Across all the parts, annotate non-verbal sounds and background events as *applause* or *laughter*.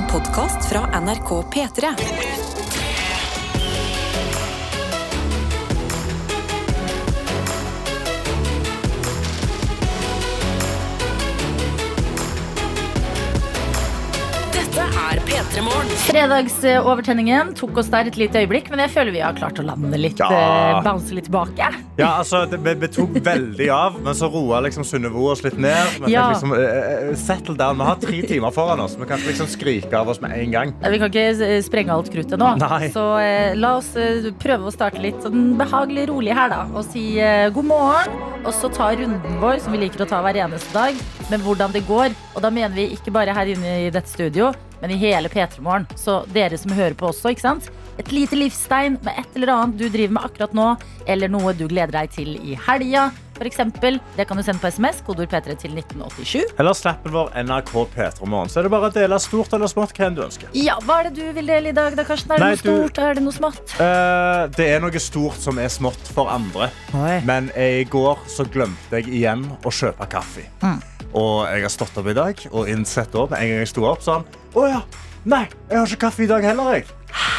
En podkast fra NRK P3. Dette er P3 Morgen. Fredagsovertenningen tok oss der et lite øyeblikk, men jeg føler vi har klart å lande litt. Ja. eh, bounce litt tilbake. Ja, altså, det, vi, vi tok veldig av, men så roa liksom Synnøve oss litt ned. Vi Ja. liksom uh, settle down. Vi har tre timer foran oss. Vi kan ikke liksom skrike av oss med en gang. Vi kan ikke eh, sprenge alt kruttet nå. Nei. Så uh, la oss uh, prøve å starte litt sånn behagelig rolig her, da. Og si god morgen. Og så ta runden vår, som vi liker å ta hver eneste dag, med hvordan det går. Og da mener vi ikke bare her inne i dette studio, men i hele P3 Morgen. Så dere som hører på også, ikke sant. Et lite livstegn med et eller annet du driver med akkurat nå, eller noe du gleder deg til i helga. Eksempel, det kan du sende på SMS, kodeord P3 til 1987. Eller snappen vår NRK P3 Morgen. Så er det bare å dele stort eller smått hva enn du ønsker. Ja, Hva er det du vil dele i dag, da, Karsten? Er det Nei, noe du- stort? Er det noe smått? Uh, det er noe stort som er smått for andre. Men i går så glemte jeg igjen å kjøpe kaffe. Mm. Og jeg har stått opp i dag og innsett da, en gang jeg sto opp, sånn Å ja, nei, jeg har ikke kaffe i dag heller, jeg.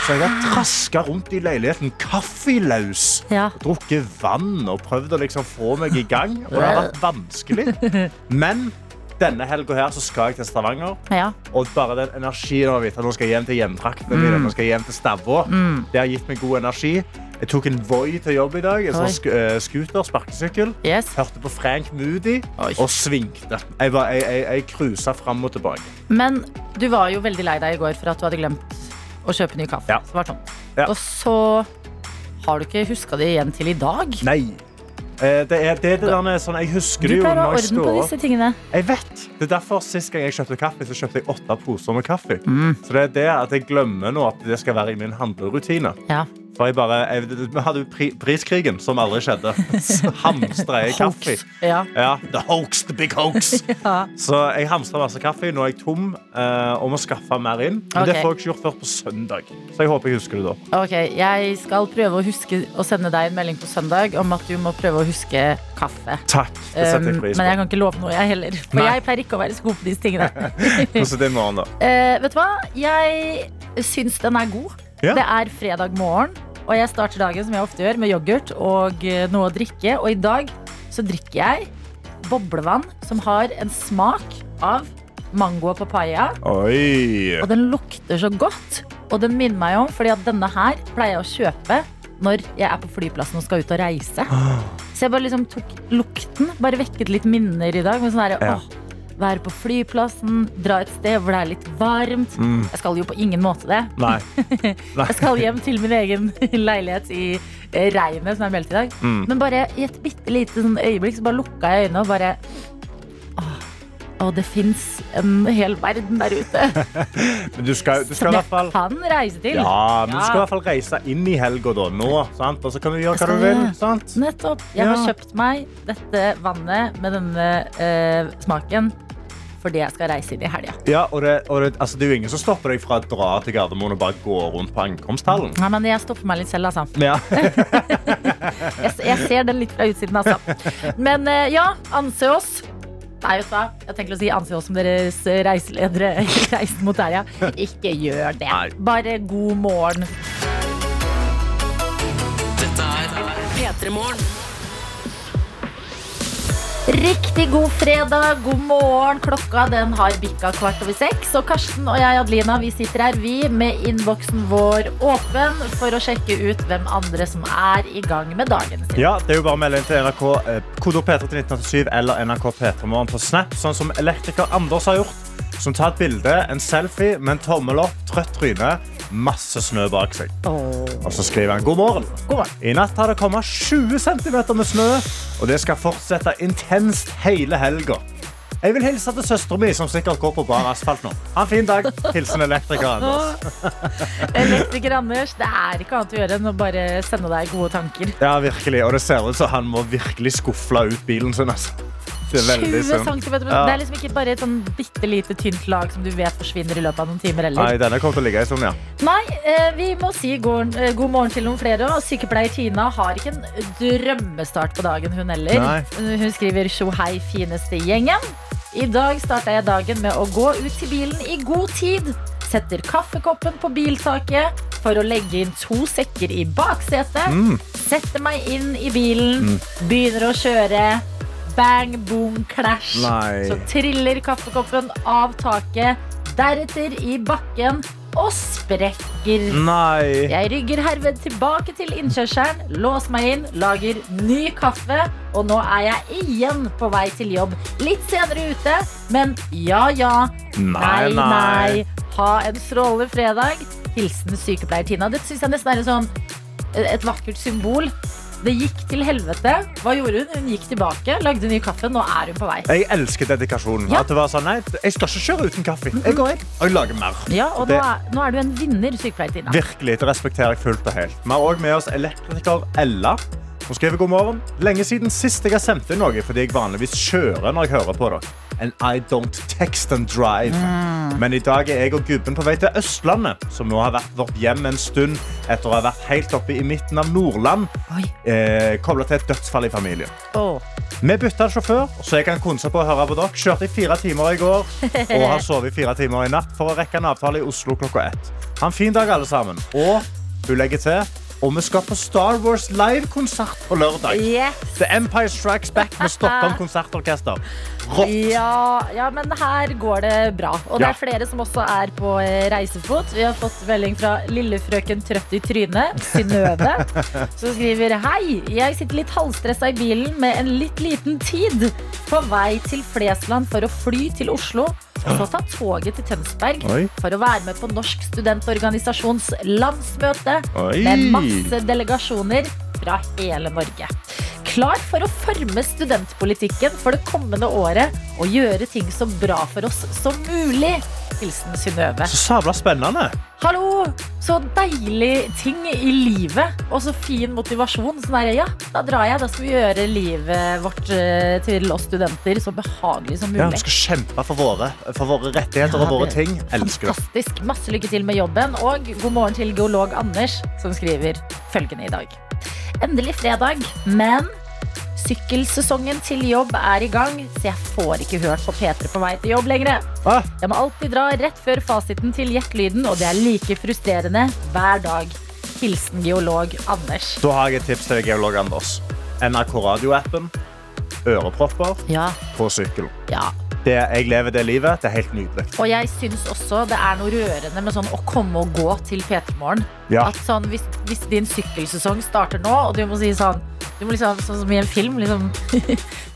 Så jeg har traska rundt i leiligheten kaffeløs. Ja. Drukket vann og prøvd å liksom få meg i gang. Og det har vært vanskelig. Men denne helga her så skal jeg til Stavanger. Ja. Og bare den energien av at nå skal jeg hjem til hjemtraktene mine, Mm. nå skal jeg hjem til Stavå, det har gitt meg god energi. Jeg tok en Voi til jobb i dag. En sånn sk eh, scooter, sparkesykkel. Yes. Hørte på Frank Moody Oi. og svingte. Jeg, bare- jeg, jeg, jeg cruisa fram og tilbake. Men du var jo veldig lei deg i går for at du hadde glemt å kjøpe ny kaffe. Ja. Så det sånn. Ja. Og så har du ikke huska det igjen til i dag. Nei. Eh, Det er det, det der sånn, Jeg husker Du det jo pleier å ha når jeg orden på står opp. disse tingene. Jeg vet. Det er derfor Sist gang jeg kjøpte kaffe, så kjøpte jeg åtte poser med kaffe. Mm. Så det er det at jeg glemmer nå at det skal være i min handlerutine. Ja. For jeg bare, jeg, Vi hadde jo pri, priskrigen, som aldri skjedde. *laughs* Så hamstra jeg kaffe. Ja. Ja, the hoax, the big hoax. *laughs* Ja. Så jeg hamstra masse kaffe. Nå er jeg tom uh, og må skaffe mer inn. Men det Ok. får jeg ikke gjort før på søndag. Så jeg håper jeg husker det da. Ok, Jeg skal prøve å huske å sende deg en melding på søndag om at du må prøve å huske kaffe. Takk. Det setter jeg Um, pris men jeg kan ikke love noe, jeg heller. For Nei. jeg pleier ikke å være så god på disse tingene. *laughs* Er det i morgen, da? Uh, vet du hva? Jeg syns den er god. Ja. Det er fredag morgen, og jeg starter dagen som jeg ofte gjør, med yoghurt og eh, noe å drikke. Og i dag så drikker jeg boblevann som har en smak av mango og papaya. Oi. Og den lukter så godt. Og den minner meg om, fordi at denne her pleier jeg å kjøpe når jeg er på flyplassen og skal ut og reise. Så jeg bare liksom tok lukten, bare vekket litt minner i dag. Men sånn Ja. åh, være på flyplassen, dra et sted hvor det er litt varmt. Mm. Jeg skal jo på ingen måte det. *laughs* Nei. Jeg skal hjem til min egen leilighet i eh, regnet som er meldt i dag. Mm. Men bare i et bitte lite sånn øyeblikk så bare lukka jeg øynene og bare Åh, åh, det fins en hel verden der ute *laughs* Men du skal, du skal som jeg fall kan reise til. ja, men du skal i hvert fall reise inn i helga da, nå. Sant? Og så kan du gjøre hva du vil. Sant? Nettopp. Jeg har kjøpt meg dette vannet med denne uh, smaken fordi jeg skal reise inn i helga. Ja, og det, og det, altså, det er jo ingen som stopper deg fra å dra til Gardermoen og bare gå rundt på ankomsthallen. Nei, men jeg stopper meg litt selv, altså. Ja. *laughs* Jeg, jeg ser den litt fra utsiden, altså. Men eh, ja, anse oss. Nei, vet du hva? Jeg tenker å si anse oss som deres reiseledere i *laughs* reisen mot helga. Ikke gjør det. Nei. Bare god morgen. Dette er P3 Morgen. Riktig god fredag, god morgen. Klokka den har bikka kvart over seks. Og Karsten og jeg, Adelina, vi sitter her vi med innboksen vår åpen for å sjekke ut hvem andre som er i gang med dagen sin. ja, det er jo bare å melde inn til NRK eh, kodord P3 til 1987 eller NRK P3 Morgen på Snap, sånn som elektriker Anders har gjort. Som tar et bilde, en selfie med en tommel opp, trøtt tryne, masse snø bak seg. Og så skriver han god morgen. God morgen. I natt har det kommet 20 cm med snø, og det skal fortsette intenst hele helga. Jeg vil hilse til søstera mi, som sikkert går på bar asfalt nå. Ha en fin dag. Hilsen elektriker Anders. *laughs* Elektriker Anders, det er ikke annet å gjøre enn å bare sende deg gode tanker. Ja, virkelig. Og det ser ut som han må virkelig skufle ut bilen sin. Altså. Det er veldig 20 synd. centimeter. Ja. Det er liksom ikke bare et sånn bitte lite tynt lag som du vet forsvinner i løpet av noen timer. Nei, denne kommer til å ligge en stund, ja. Nei, eh, vi må si god, eh, god morgen til noen flere. Og sykepleier Tina har ikke en drømmestart på dagen, hun heller. Nei. Hun skriver 'Tjo hei, fineste gjengen'. I dag starta jeg dagen med å gå ut til bilen i god tid. setter kaffekoppen på biltaket for å legge inn to sekker i baksetet. Mm. Setter meg inn i bilen, begynner å kjøre. Bang, boom, clash. Nei. Så triller kaffekoppen av taket, deretter i bakken og sprekker. Nei. Jeg rygger herved tilbake til innkjørselen, låser meg inn, lager ny kaffe, og nå er jeg igjen på vei til jobb. Litt senere ute, men ja ja. Nei, Nei, nei. Ha en strålende fredag. Hilsen sykepleier Tina. Det syns jeg nesten er sånn, et vakkert symbol. Det gikk til helvete. Hva gjorde hun? Hun gikk tilbake, lagde ny kaffe. Nå er hun på vei. Jeg elsker dedikasjonen. Ja. At det var sånn, nei, jeg skal ikke kjøre uten kaffe. Jeg går inn, og jeg lager mer. Ja, og Det- nå er, nå er du en vinner, sykepleier Tina. Virkelig, det respekterer jeg fullt og helt. Vi har òg med oss elektriker Ella. Hun skriver god morgen. Lenge siden sist jeg har sendt inn noe, fordi jeg vanligvis kjører når jeg hører på dere. And I don't text and drive. Men i dag er jeg og gubben på vei til Østlandet, som nå har vært vårt hjem en stund etter å ha vært helt oppe i midten av Nordland, Oi. eh, koblet til et dødsfall i familien. Oh. Vi bytta sjåfør, så jeg kan konse på å høre på dere. Kjørte i fire timer i går *laughs* og har sovet i fire timer i natt for å rekke en avtale i Oslo klokka ett. Ha en fin dag, alle sammen. Og hun legger til og vi skal på Star Wars live-konsert på lørdag. Yes. The Empire Strikes Back med Stockholm *laughs* konsertorkester. Rått. Ja, ja, men her går det bra. Og det Ja. er flere som også er på eh, reisefot. Vi har fått melding fra lillefrøken Trøtt i trynet, Synnøve, *laughs* som skriver Hei, jeg sitter litt halvstressa i bilen med en litt liten tid på vei til Flesland for å fly til Oslo. Og så ta toget til Tønsberg Oi. for å være med på Norsk studentorganisasjons landsmøte Oi. med masse delegasjoner fra hele Norge. Klar for å forme studentpolitikken for det kommende året og gjøre ting så bra for oss som mulig. Hilsen Synnøve. Så sabla spennende. Hallo! Så deilig ting i livet, og så fin motivasjon. Sånn der, ja, da drar jeg. Da skal vi gjøre livet vårt eh, til oss studenter så behagelig som mulig. Ja, vi skal kjempe for våre, for våre rettigheter Ja, og våre ting. Elsker. Fantastisk. Masse lykke til med jobben. Og god morgen til geolog Anders, som skriver følgende i dag. Endelig fredag, men sykkelsesongen til jobb er i gang, så jeg får ikke hørt på P3 på vei til jobb lenger. Hva? Jeg må alltid dra rett før fasiten til gjettelyden, og det er like frustrerende hver dag. Hilsen geolog Anders. da har jeg et tips til geolog Anders. NRK radioappen. Ørepropper Ja, på sykkel. ja. Det, jeg lever det livet. Det er helt nydelig. Og jeg syns også det er noe rørende med sånn å komme og gå til P3 Morgen. Ja. At sånn, hvis, hvis din sykkelsesong starter nå, og du må si sånn Du må liksom, sånn som i en film, liksom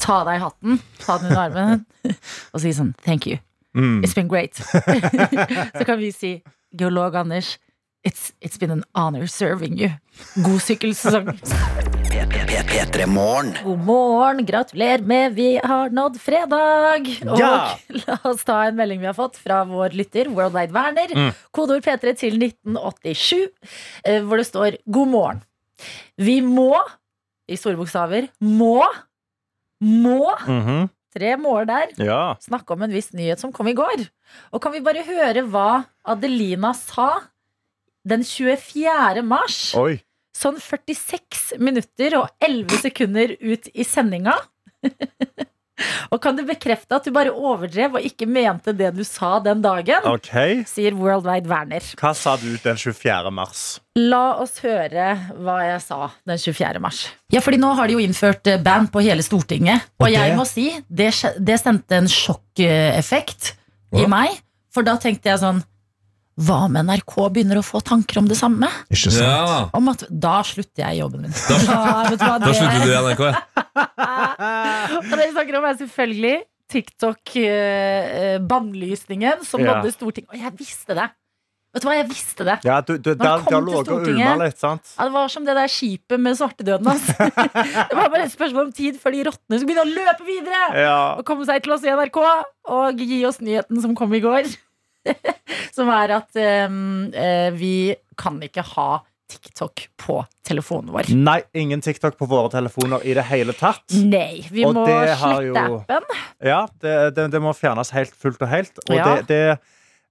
ta deg hatten, ta den under armen og si sånn Thank you. Mm. It's been great. Så kan vi si Geolog Anders, it's, it's been an honor serving you. God sykkelsesong. P3morgen. God morgen, gratulerer med vi har nådd fredag. Og Ja. la oss ta en melding vi har fått fra vår lytter, Worldwide Werner. Mm. Kodeord P3 til 1987, eh, hvor det står 'God morgen'. Vi må, i store bokstaver, må, må, Mhm. tre mål der, Ja. snakke om en viss nyhet som kom i går. Og kan vi bare høre hva Adelina sa den 24. mars? Oi. Sånn 46 minutter og 11 sekunder ut i sendinga. *laughs* *laughs* og kan du bekrefte at du bare overdrev og ikke mente det du sa den dagen? Okay. Sier Worldwide Werner. Hva sa du den 24. mars? La oss høre hva jeg sa den 24. mars. Ja, fordi nå har de jo innført eh, band på hele Stortinget. Og okay. jeg må si, det, det sendte en sjokkeffekt i meg. For da tenkte jeg sånn Hva om NRK begynner å få tanker om det samme? Ikke sant? Ja, Om at Da slutter jeg jobben min. Da- *laughs* Da, slutter du i NRK. ja. *laughs* Og det vi snakker om er selvfølgelig TikTok-bannlysningen som Ja. nådde Stortinget. Og jeg visste det! Vet du hva, jeg visste det. Ja, du, du, Når det kom til Stortinget- litt, sant? Ja, det var som det der skipet med svartedøden hans. *laughs* det var bare et spørsmål om tid før de rottene skulle begynne å løpe videre! Ja. Og komme seg til oss i NRK og gi oss nyheten som kom i går. *laughs* som er at um, vi kan ikke ha TikTok på telefonen vår. Nei, ingen TikTok på våre telefoner i det hele tatt. Nei, vi Og må slette jo- appen. Ja, det, det, det må fjernes helt fullt og helt. Og Ja. det, det,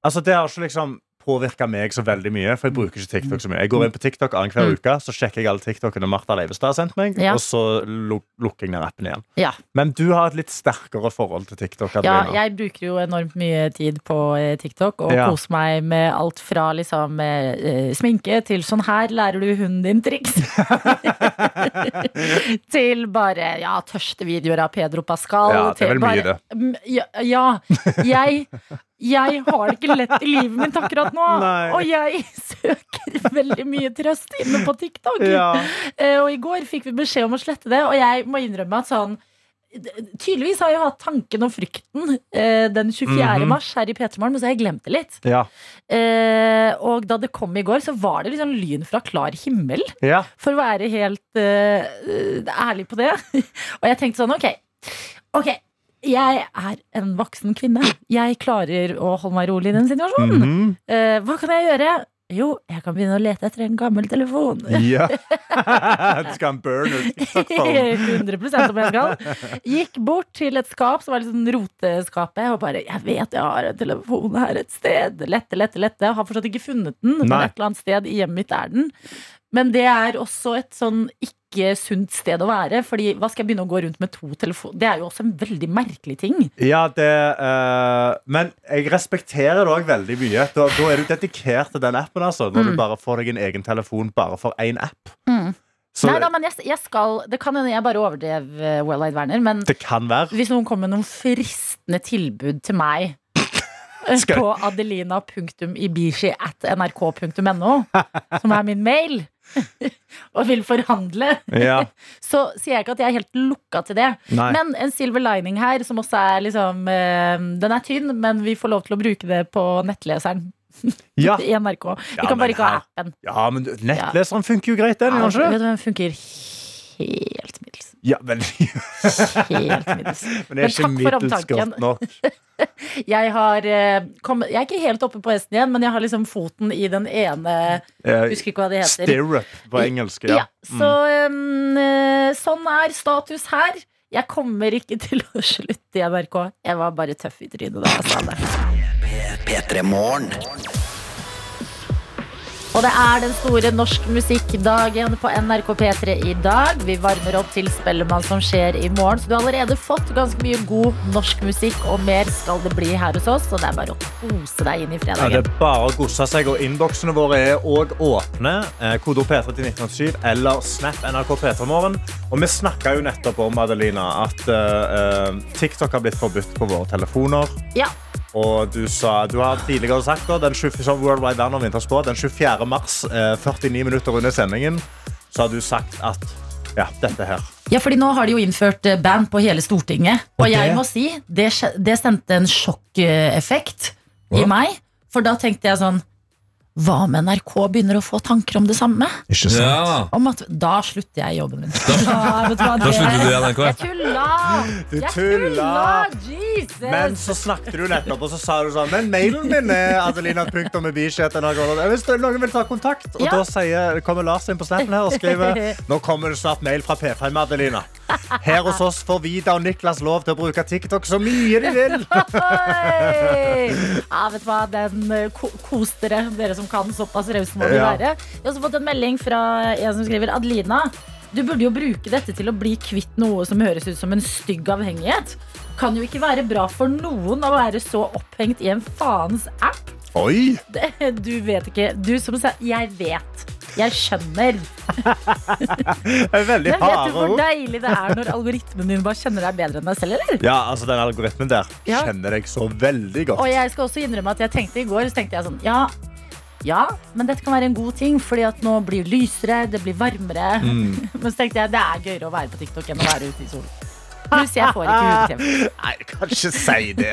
altså det har ikke liksom påvirka meg så veldig mye. For jeg bruker ikke TikTok så mye. Jeg går inn på TikTok annenhver uke, så sjekker jeg alle TikTokene Martha Leivestad har sendt meg, Ja. og så lukker jeg ned appen igjen. Ja. Men du har et litt sterkere forhold til TikTok. Ja, jeg bruker jo enormt mye tid på eh, TikTok og Ja. koser meg med alt fra liksom eh, eh, sminke til sånn her lærer du hunden din triks. *laughs* til bare ja, tørste videoer av Pedro Pascal. Ja, det er til vel mye, bare- det. Mm, Ja, ja. Jeg, jeg har det ikke lett i livet mitt akkurat nå. *laughs* Nei. Og jeg søker veldig mye trøst inne på TikTok. Ja. Eh, Og i går fikk vi beskjed om å slette det, og jeg må innrømme at sånn Tydeligvis har jeg hatt tanken og frykten eh, den 24. Mhm. mars her i P3 Morgen, men så har jeg glemt det litt. Ja. Eh, og da det kom i går, så var det liksom lyn fra klar himmel. ja. For å være helt ærlig på det. *laughs* og jeg tenkte sånn, ok. Ok, jeg er en voksen kvinne. Jeg klarer å holde meg rolig i den situasjonen. Mhm. Eh, hva kan jeg gjøre? Jo, jeg kan begynne å lete etter en gammel telefon. ja. *laughs* *laughs* du skal ha en burner TikTok-form. 100% om jeg skal. Gikk bort til et skap som var litt sånn roteskapet, og bare 'Jeg vet jeg har en telefon her et sted'. Lette, lette, lette. Har fortsatt ikke funnet den, men et eller annet sted i hjemmet mitt er den. Men det er også et sånn ikke sunt sted å være. Fordi hva skal jeg begynne å gå rundt med to telefoner? Det er jo også en veldig merkelig ting. Ja, det uh, Men jeg respekterer det òg veldig mye. Da, da er du dedikert til den appen, altså. Når du bare får deg en egen telefon bare for én app. Mm. Så Nei da, men jeg, jeg skal Det kan hende jeg bare overdrev uh, Well-Eyed Werner, men det kan være. hvis noen kommer med noen fristende tilbud til meg eh, på adelina.ibishi.nrk.no, som er min mail, *laughs* og vil forhandle, Ja. *laughs* så sier jeg ikke at jeg er helt lukka til det. Nei. Men en silver lining her, som også er liksom eh, Den er tynn, men vi får lov til å bruke det på nettleseren *laughs* Ja. i NRK. Vi Ja, kan bare ikke ha appen. ja, men nettleseren funker jo greit, den. Ja, gjør den ikke? du, den funker helt middels. Ja, men, Helt middels. men det er Men ikke middels omtanken. godt nok. Jeg har eh, kommet Jeg er ikke helt oppe på hesten igjen, men jeg har liksom foten i den ene Eh, Husker ikke hva det heter. Stirrup på engelsk. Ja, Ja. så um, eh, sånn er status her. Jeg kommer ikke til å slutte i NRK. Jeg var bare tøff i trynet da jeg sa det. P3 Morgen. Og det er den store norsk musikkdagen på NRK P3 i dag. Vi varmer opp til Spellemann som skjer i morgen, så du har allerede fått ganske mye god norsk musikk, og mer skal det bli her hos oss, så det er bare å kose deg inn i Ja, det er bare å gosse seg, og innboksene våre er òg åpne. Eh, Kodeord P3 til 1987 eller Snap NRK P3morgen. Og vi snakka jo nettopp om Adelina, at eh, TikTok har blitt forbudt på våre telefoner. Ja, Og du, sa, du har tidligere sagt da, den 20, som World Wide Werner Vintersport, den 24. mars, eh, 49 minutter under sendingen, så har du sagt at ja, dette her. Ja, fordi nå har de jo innført eh, band på hele Stortinget. Og Og jeg må si, det, det sendte en sjokkeffekt i meg. For da tenkte jeg sånn Hva om NRK begynner å få tanker om det samme? Ikke Ja. Om at Da slutter jeg jobben min. Da, *laughs* vet Da slutter du i NRK. Jeg tulla! Du Jeg tulla! Jesus! Men så snakket du nettopp, og så sa du sånn Men mailen min er adelina.mebishet.nrk. Hvis noen vil ta kontakt, og Ja. da sier, kommer Lars inn på snappen her og skriver *laughs* Nå kommer det snart mail fra P5 med Adelina. Her hos oss får Vida og Niklas lov til å bruke TikTok så mye de vil. *laughs* Ja, vet du hva, den eh, ko Kos dere, dere som kan. Såpass rause må vi være. Jeg har også fått en melding fra en som skriver Adelina. Du burde jo bruke dette til å bli kvitt noe som høres ut som en stygg avhengighet. Kan jo ikke være bra for noen å være så opphengt i en faens app. Oi! Det, du vet ikke. Du som sa Jeg vet. Jeg skjønner. Det er veldig Men vet du hvor deilig det er når algoritmen din bare kjenner deg bedre enn deg selv, eller? Ja, altså Den algoritmen der Ja. kjenner deg så veldig godt. Og jeg skal også innrømme at jeg tenkte i går så tenkte jeg sånn, ja, ja, men dette kan være en god ting, fordi at nå blir det lysere, det blir varmere. Mm. *laughs* Men så tenkte jeg det er gøyere å være på TikTok enn å være ute i solen. Pluss jeg får ikke hudkreft. Nei, kanskje si det.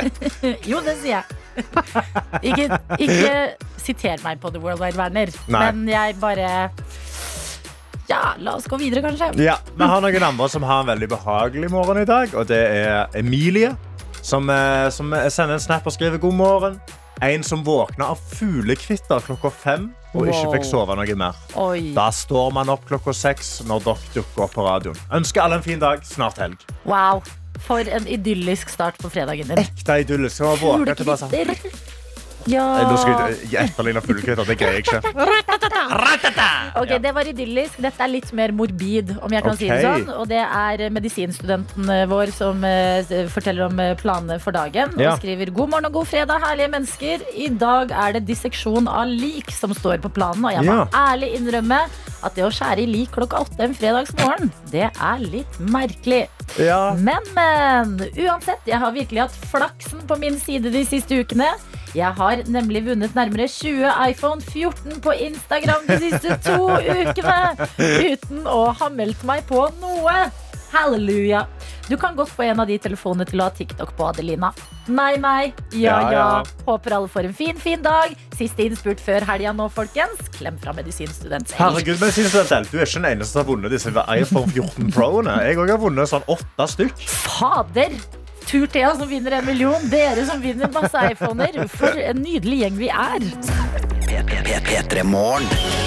Jo, det sier jeg. Ikke, ikke siter meg på The World Wide Werner, men jeg bare Ja, la oss gå videre, kanskje. Ja, Vi har noen andre som har en veldig behagelig morgen i dag, og det er Emilie. Som, eh, som sender en snap og skriver god morgen. En som våkna av fuglekvitter klokka fem og ikke fikk sove noe mer. Oi. Da står man opp klokka seks når dere dukker opp på radioen. Ønsker alle en fin dag. Snart helg. Wow. For en idyllisk start på fredagen din. Ekte idyllisk. Sånn Fuglekvitter. Ja. Nå skal jeg etterligne fuglekvitter. Det greier jeg ikke. Ok, Det var idyllisk. Dette er litt mer morbid, om jeg kan si det sånn. Og det er medisinstudenten eh, vår som eh, forteller om eh, planene for dagen. Ja. Og skriver god morgen og god fredag, herlige mennesker. I dag er det disseksjon av lik som står på planen. Og jeg må Ja. ærlig innrømme at det å skjære i lik klokka åtte en fredagsmorgen, det er litt merkelig. Ja. Men, men. Uansett, jeg har virkelig hatt flaksen på min side de siste ukene. Jeg har nemlig vunnet nærmere 20 iPhone 14 på Instagram de siste to ukene. Uten å ha meldt meg på noe. Halleluja. Du kan godt få en av de telefonene til å ha TikTok på, Adelina. Nei, nei. Ja, Ja, ja. Håper alle får en fin, fin dag. Siste innspurt før helga nå, folkens. Klem fra medisinstudent. Herregud, medisinstudent, Du er ikke den eneste som har vunnet disse iPhone 14 Pro-ene. Jeg òg har vunnet sånn åtte stykk. Fader! Tur-Thea som vinner en million. Dere som vinner masse iPhoner. For en nydelig gjeng vi er. P3 Morgen.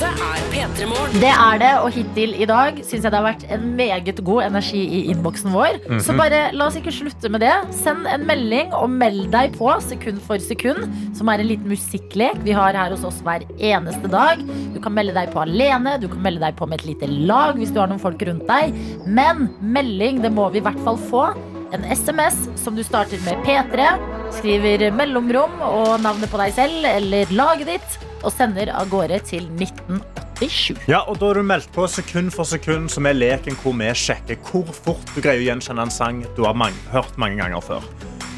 Dette er P3 Morgen. Det er det, og hittil i dag syns jeg det har vært en meget god energi i innboksen vår. Så bare la oss ikke slutte med det. Send en melding og meld deg på sekund for sekund, som er en liten musikklek vi har her hos oss hver eneste dag. Du kan melde deg på alene, du kan melde deg på med et lite lag hvis du har noen folk rundt deg. Men melding, det må vi i hvert fall få. En SMS som du starter med P3, skriver mellomrom og navnet på deg selv eller laget ditt, og sender av gårde til 1987. Ja, og Da er du meldt på sekund for sekund, som er leken hvor vi sjekker hvor fort du greier å gjenkjenne en sang du har mange, hørt mange ganger før.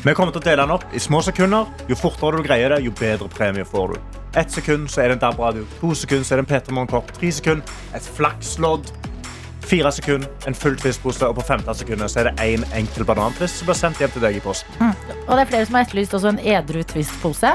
Vi kommer til å dele den opp i små sekunder. Jo fortere du greier det, jo bedre premie får du. Ett sekund så er det en DAB-radio. To sekund så er det en Peter Morgenkopp. Tre sekund et flakslodd. Fire sekunder en full twistpose, og på 15 sekunder så er det én en enkel banantvist som blir sendt hjem til deg i posten. Og det er flere som har etterlyst også en edru Twist-pose.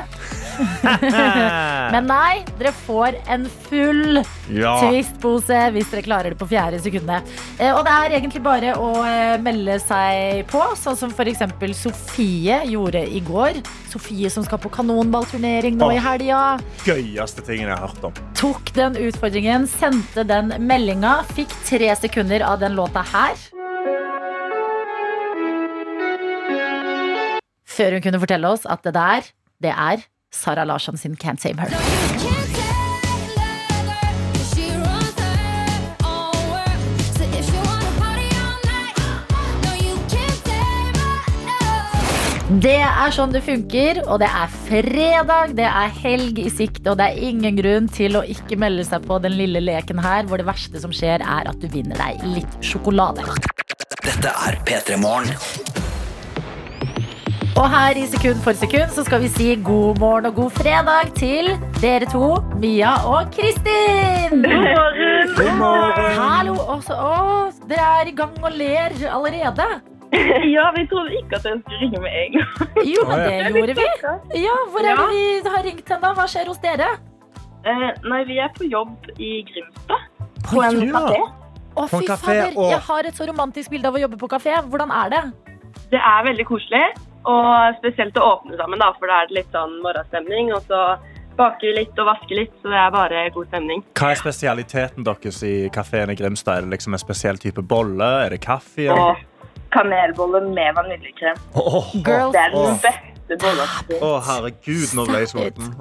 *laughs* Men nei, dere får en full ja. Twist-pose hvis dere klarer det på fjerde sekundet. Eh, Og det er egentlig bare å eh, melde seg på, sånn som f.eks. Sofie gjorde i går. Sofie som skal på kanonballturnering nå i Åh. helga. Gøyeste tingen jeg har hørt om. Tok den utfordringen, sendte den meldinga, fikk tre sekunder av den låta her. Før hun kunne fortelle oss at det der, det er Sara Larsson sin Can't Save Her. Det er sånn det funker, og det er fredag, det er helg i sikte, og det er ingen grunn til å ikke melde seg på den lille leken her, hvor det verste som skjer, er at du vinner deg litt sjokolade. Dette er P3 Morgen. Og her i Sekund for sekund så skal vi si god morgen og god fredag til dere to, Mia og Kristin. God morgen. Hallo. Også, å, dere er i gang og ler allerede. *laughs* Ja, vi trodde ikke at den skulle ringe med en gang. Jo, men det gjorde vi. Ja, Hvor er det vi har ringt hen, da? Hva skjer hos dere? Eh, nei, vi er på jobb i Grimstad. På en Ja. kafé. Å, fy fader. og- Jeg har et så romantisk bilde av å jobbe på kafé. Hvordan er det? Det er veldig koselig, og spesielt å åpne sammen, da, for da er det litt sånn morgenstemning. Og så baker vi litt og vasker litt, så det er bare god stemning. Hva er spesialiteten deres i kafeen i Grimstad? Er det liksom en spesiell type bolle? Er det kaffe? Og Eller? Kanelbolle med vaniljekrem. Oh, oh, oh. Det er den Åh. beste bolla. Å, herregud, nå ble jeg sulten.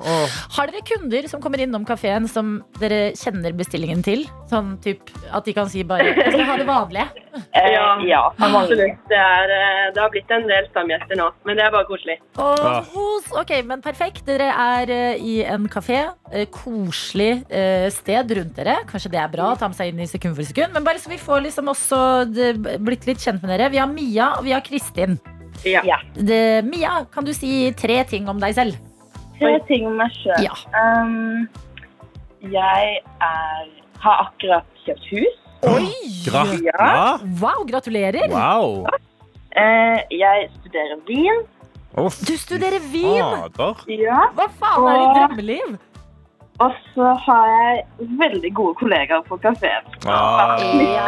Har dere kunder som kommer innom kafeen som dere kjenner bestillingen til? Sånn typ at de kan si bare Jeg skal ha det vanlige. *laughs* Eh, ja, absolutt. Det, er, eh, det har blitt en del stamgjester nå, men det er bare koselig. Og Ah. hos, ok, men perfekt. Dere er eh, i en kafé. koselig sted rundt dere. Kanskje det er bra å ta med seg inn i sekund for sekund. Men bare så vi får liksom også blitt litt kjent med dere. Vi har Mia og vi har Kristin. Ja. Det, Mia, kan du si tre ting om deg selv? Tre ting om meg sjøl. Ja. Um, jeg er, har akkurat kjøpt hus. Oi! ja Wow, gratulerer. Wow. Uh, jeg studerer vin. Oh, Du studerer vin. fader. Ja. Hva faen er ditt drømmeliv? Og så har jeg veldig gode kollegaer på kafeen. Ah. Ja.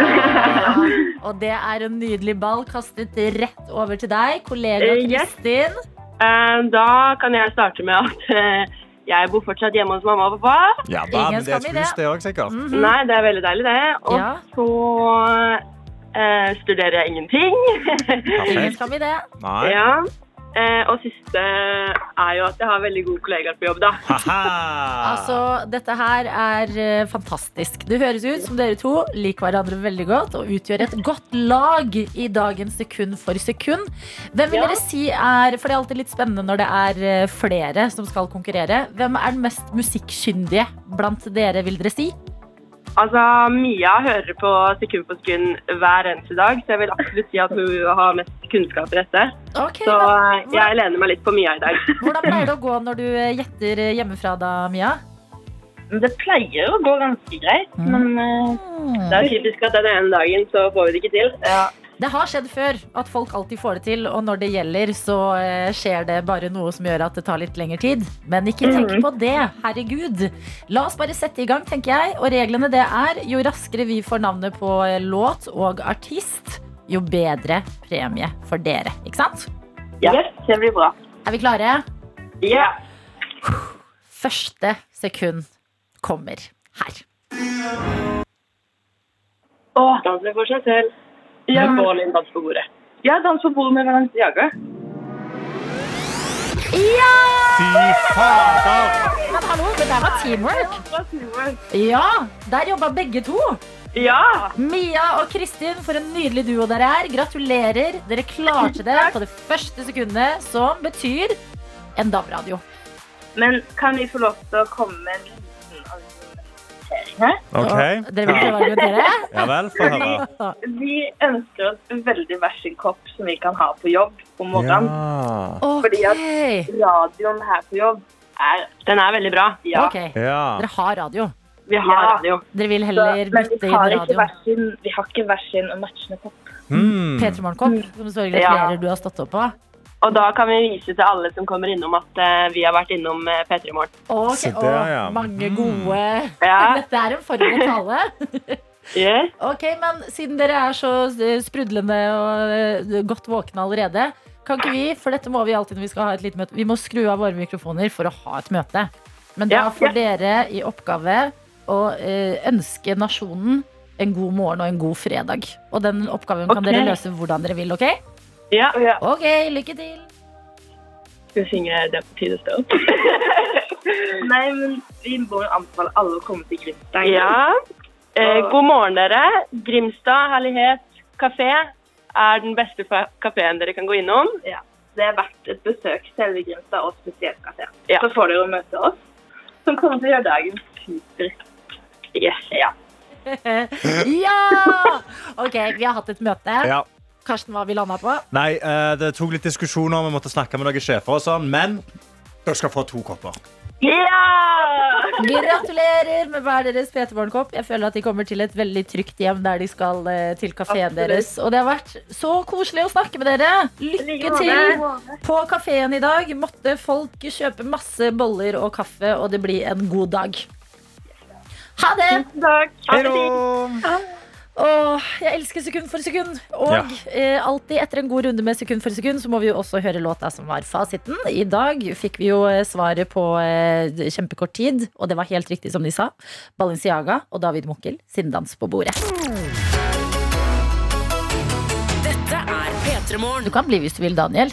*laughs* Og det er en nydelig ball kastet rett over til deg, kollega Kristin. yes. Eh, da kan jeg starte med at eh, jeg bor fortsatt hjemme hos mamma og pappa. Ja da, Ingen men det er et hus, det. det òg, sikkert. -hmm. Nei, det er veldig deilig, det. Og Ja. så eh, studerer jeg ingenting. Ingen skal skam i det. Nei. ja. Eh, og siste er jo at jeg har veldig gode kollegaer på jobb, da. *laughs* Altså, dette her er eh, fantastisk. Det høres ut som dere to liker hverandre veldig godt og utgjør et godt lag i dagens Sekund for sekund. Hvem vil Ja. dere si er For det er alltid litt spennende når det er eh, flere som skal konkurrere. Hvem er den mest musikkkyndige blant dere, vil dere si? Altså, Mia hører på sekund for sekund hver eneste dag, så jeg vil absolutt si at hun har mest kunnskap i dette. Okay, Så men eh, jeg lener meg litt på Mia i dag. *laughs* Hvordan pleier det å gå når du eh, gjetter eh, hjemmefra da, Mia? Det pleier å gå ganske greit, Mm. men eh, det er typisk at den ene dagen så får vi det ikke til. Det har skjedd før at folk alltid får det til, og når det gjelder, så eh, skjer det bare noe som gjør at det tar litt lengre tid. Men ikke tenk på det, herregud. La oss bare sette i gang, tenker jeg. Og reglene det er jo raskere vi får navnet på eh, låt og artist, jo bedre premie for dere. Ikke sant? Ja, det blir bra. Er vi klare? Ja. Første sekund kommer her. Åh, danser for seg selv. Ja, med Bålin dans på bordet. Ja, dans på bordet med Valenciaga. Ja! Fy fader. Men hallo, det der var teamwork. Ja, der jobba begge to. Ja! Mia og Kristin, for en nydelig duo dere er. Gratulerer. Dere klarte det på det første sekundet, som betyr en DAB-radio. Men kan vi få lov til å komme med en liten argumentering Okay. OK. Og Dere vil prøve å argumentere? Ja vel, få høre. Vi ønsker oss veldig hver sin kopp som vi kan ha på jobb om morgenen. Ja. Fordi at Radioen her på jobb er Den er veldig bra. Ja. Okay. ja. Dere har radio. Vi har Ja. radio. Dere vil heller vi bytte inn hver sin, vi har ikke hver sin og matchende kopp. Mm. P3 Morgenkopp, som står gratulerer du har stått opp på. Og da kan vi vise til alle som kommer innom at eh, vi har vært innom uh, P3 Morgen. Okay, Se der, og ja. mange Mm. gode *laughs* Ja. Dette er en forberedt tale. *laughs* yeah. Ok, men siden dere er så eh, sprudlende og eh, godt våkne allerede, kan ikke vi, for dette må vi alltid når vi skal ha et lite møte, vi må skru av våre mikrofoner for å ha et møte. Men da får dere i oppgave å eh, ønske nasjonen en god morgen og en god fredag. Og den oppgaven kan dere løse hvordan dere vil, ok? Ja. Ok, lykke til. Skal vi synge 'Det er på tide å stå opp'? *laughs* Nei, men vi må jo anbefale alle å komme til Grimstad. Ja. Eh, god morgen, dere. Grimstad Herlighet kafé er den beste kafeen dere kan gå innom. Ja. Det er verdt et besøk selve Grimstad og spesielt kafé. Ja. Så får dere møte oss, som kommer til å gjøre dagen super. Yes. Ja. *laughs* Ja! Ok, vi har hatt et møte. Ja. Karsten, hva vi landa på? Nei, eh, det tok litt diskusjoner, vi måtte snakke med noen sjefer og sånn, men dere skal få to kopper. Ja! Gratulerer med hver deres P3 Morgenkopp. Jeg føler at de kommer til et veldig trygt hjem der de skal eh, til kafeen deres. Og det har vært så koselig å snakke med dere. Lykke til på kafeen i dag. Måtte folk kjøpe masse boller og kaffe, og det blir en god dag. Ha det! Hei da! Åh, jeg elsker sekund for sekund. Og Ja. eh, alltid etter en god runde med sekund for sekund, så må vi jo også høre låta som var fasiten. I dag fikk vi jo eh, svaret på eh, kjempekort tid, og det var helt riktig som de sa. Balenciaga og David Mokkel sin dans på bordet. Dette er P3 Morgen. Du kan bli hvis du vil, Daniel.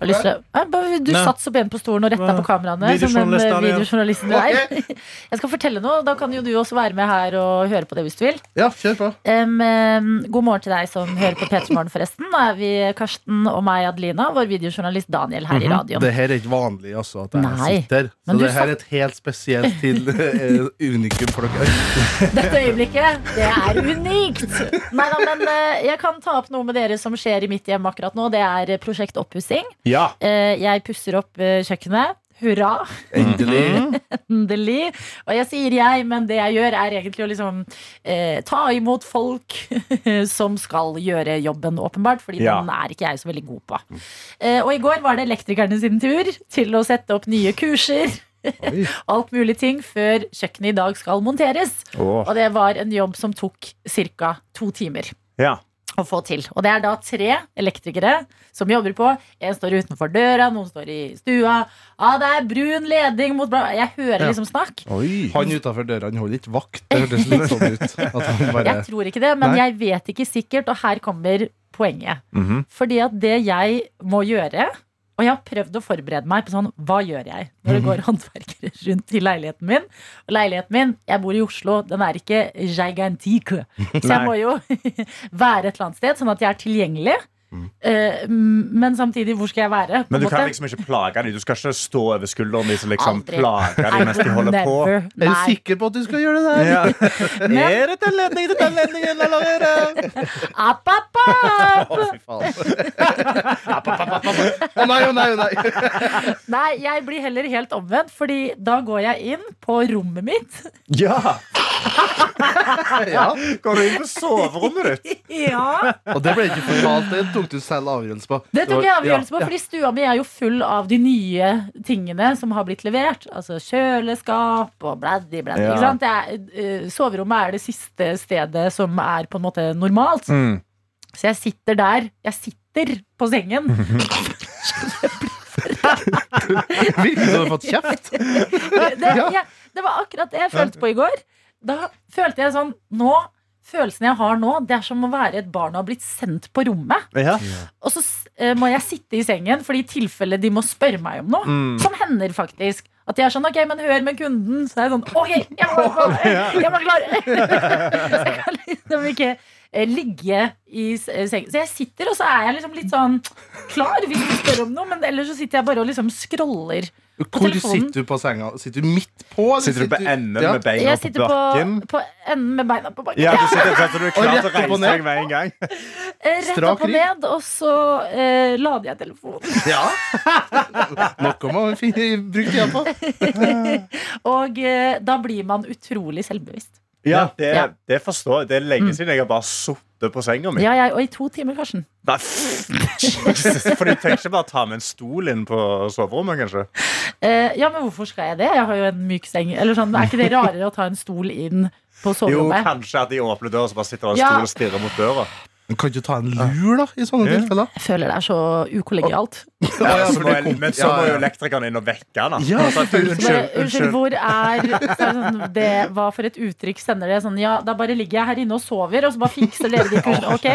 Har lyst til å- Eh, Du Nei. satt så pent på stolen og retta på kameraene. Som en Videojournalist, eh, Daniel. videojournalisten du er. *laughs* Jeg skal fortelle noe. Da kan jo du også være med her og høre på det hvis du vil. Ja, kjør på. Em, god morgen til deg som hører på P3 Morgen, forresten. Nå er vi Karsten og meg, Adelina, vår videojournalist Daniel her i radioen. Det her er ikke vanlig, altså, at jeg Nei, sitter. Så det her er et helt spesielt til eh, unikum for dere. *laughs* Dette øyeblikket, det er unikt! Nei da, men eh, jeg kan ta opp noe med dere som skjer i mitt hjem akkurat nå. Det er eh, prosjekt oppussing. Ja. Eh, Jeg pusser opp eh, kjøkkenet. Hurra! Endelig. *laughs* Endelig. Og jeg sier jeg, men det jeg gjør, er egentlig å liksom eh, ta imot folk *laughs* som skal gjøre jobben, åpenbart. Fordi Ja. den er ikke jeg så veldig god på. Eh, og i går var det elektrikerne sin tur til å sette opp nye kurser. *laughs* Alt mulig ting før kjøkkenet i dag skal monteres. Oh. Og det var en jobb som tok ca. to timer ja. Å få til. Og det er da tre elektrikere som jobber på. En står utenfor døra, noen står i stua. Ah, det er brun ledning mot bla Jeg hører Ja. liksom snakk. Oi. Han utafor døra han holder ikke vakt. Det hørtes litt sånn ut. At han *laughs* bare Jeg tror ikke det, men Nei. jeg vet ikke sikkert, og her kommer poenget. Mhm. Fordi at det jeg må gjøre, Og jeg har prøvd å forberede meg på sånn Hva gjør jeg når det går *laughs* håndverkere rundt i leiligheten min? Og leiligheten min, jeg bor i Oslo, den er ikke gigantique. *laughs* Så jeg må jo *laughs* være et eller annet sted, sånn at jeg er tilgjengelig. Eh, men samtidig, hvor skal jeg være? på Men du du kan liksom ikke plage dem. Du skal ikke stå over skulderen deres og liksom Aldri. plage dem mens de holder på. Nei. Er du sikker på at du skal gjøre det der? Ja. *laughs* Er det den ledningen til den ledningen, eller er det App, app, app. Å, nei, å nei, å nei. *laughs* Nei, jeg blir heller helt omvendt, Fordi da går jeg inn på rommet mitt. Ja! Ja. Går du inn på soverommet ditt? *laughs* Ja Og det ble ikke fortalt. Det tok du selv avgjørelse på. Det tok jeg avgjørelse på, Ja, fordi stua mi er jo full av de nye tingene som har blitt levert. Altså kjøleskap og bladdi, bladdi. Ja. Ikke sant? Er, eh, soverommet er det siste stedet som er på en måte normalt. Mm. Så jeg sitter der. Jeg sitter på sengen. *laughs* *laughs* Virker som du har fått kjeft. Det, jeg, det var akkurat det jeg følte på i går. Da følte jeg sånn Nå Følelsen jeg har nå, det er som å være et barn og ha blitt sendt på rommet. Ja. Og så uh, må jeg sitte i sengen, fordi i tilfelle de må spørre meg om noe. Mm. Som hender faktisk. At de er sånn, ok, men hør med kunden. Så er jeg sånn, ok, jeg må, *laughs* jeg må klare. *laughs* Så jeg kan liksom ikke ligge i eh, sengen. Så jeg sitter, og så er jeg liksom litt sånn klar hvis du spør om noe. Men ellers så sitter jeg bare og liksom scroller. Hvor telefonen. sitter du på senga? Sitter du midt på? eller Sitter du på enden Ja. med beina Jeg på sitter på, bakken? på enden med beina på bakken. Ja, du sitter sånn at du er klar til å reise deg med en gang. *laughs* Eh, Rett opp og ned, og så eh, lader jeg telefonen. Ja. *laughs* Noe må man finne- bruke tida på. *laughs* Og eh, da blir man utrolig selvbevisst. Ja, det, Ja. det forstår jeg. Det er lenge siden jeg har bare sittet på senga mi. Ja, ja, og i to timer, Karsten. Nei, *laughs* For du tenker ikke bare ta med en stol inn på soverommet, kanskje? Eh, ja, men hvorfor skal jeg det? Jeg har jo en myk seng. Eller sånn, Er ikke det rarere å ta en stol inn på soverommet? Jo, kanskje at de åpner døra, så bare sitter det en Ja. stol og stirrer mot døra. Men kan du ta en lur, da, i sånne Ja. tilfeller? Jeg føler det er så ukollegialt. Ja, så må men så må jo elektrikeren inn og vekke han. da. Ja, Altså, unnskyld, unnskyld, unnskyld. hvor er, det, sånn, det Hva for et uttrykk sender det? Sånn, ja, da bare ligger jeg her inne og sover, og så bare fikser dere de kursene. Ok?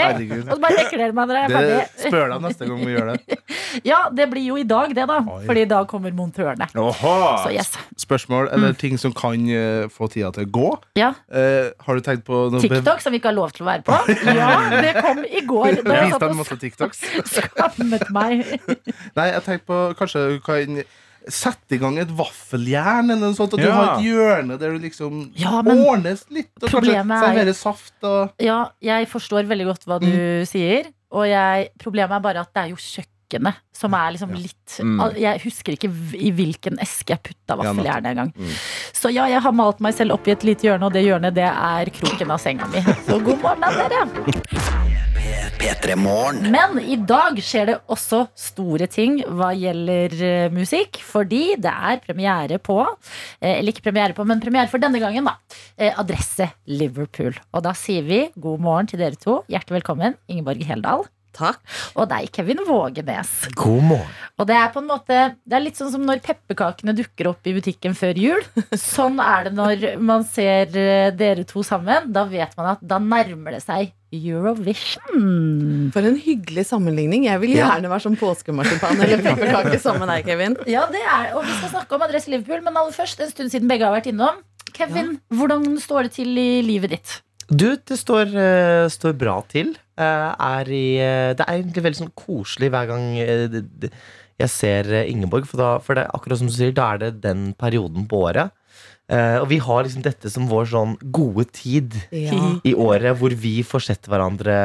Og så bare vekker dere meg når jeg er Det spør deg neste gang vi gjør det. *laughs* Ja, det blir jo i dag, det, da. Oi. Fordi da kommer montørene. Så yes. Spørsmål eller ting som kan eh, få tida til å gå. Ja. Eh, har du tenkt på noe TikTok, som vi ikke har lov til å være på. *laughs* Ja, det kom i går. *laughs* Da jeg satt deg og masse TikToks. *laughs* skammet meg. *laughs* Nei, jeg tenkte på kanskje du kan sette i gang et vaffeljern eller noe sånt. At du har et hjørne der du liksom Ja, men ordnes litt. Og kanskje er- serverer saft og Ja, jeg forstår veldig godt hva du sier. Og jeg, problemet er bare at det er jo kjøkkenet som er liksom litt Mm. Jeg husker ikke i hvilken eske jeg putta vaffeljernet engang. Mm. Så ja, jeg har malt meg selv opp i et lite hjørne, og det hjørnet det er kroken av senga mi. Så god morgen, da, dere. Men i dag skjer det også store ting hva gjelder eh, musikk. Fordi det er premiere på eh, Eller ikke premiere på, men premiere for denne gangen, da. eh, Adresse Liverpool. Og da sier vi god morgen til dere to. Hjertelig velkommen, Ingeborg Heldal. Takk. Og deg, Kevin Vågenes. God morgen. Og det er på en måte Det er litt sånn som når pepperkakene dukker opp i butikken før jul. Sånn er det når man ser eh, dere to sammen. Da vet man at da nærmer det seg Eurovision. For en hyggelig sammenligning. Jeg vil gjerne være som påskemarsipan eller pepperkake sammen med deg, Kevin. Ja, det er Og vi skal snakke om Adresse Liverpool, men aller først, en stund siden begge har vært innom. Kevin, hvordan står det til i livet ditt? Du, det står, uh, står bra til. Eh, er i, eh, det er egentlig veldig sånn koselig hver gang eh, jeg ser Ingeborg. For, da, for det er akkurat som du sier, da er det den perioden på året. Uh, og vi har liksom dette som vår sånn gode tid Ja. i året hvor vi får sett hverandre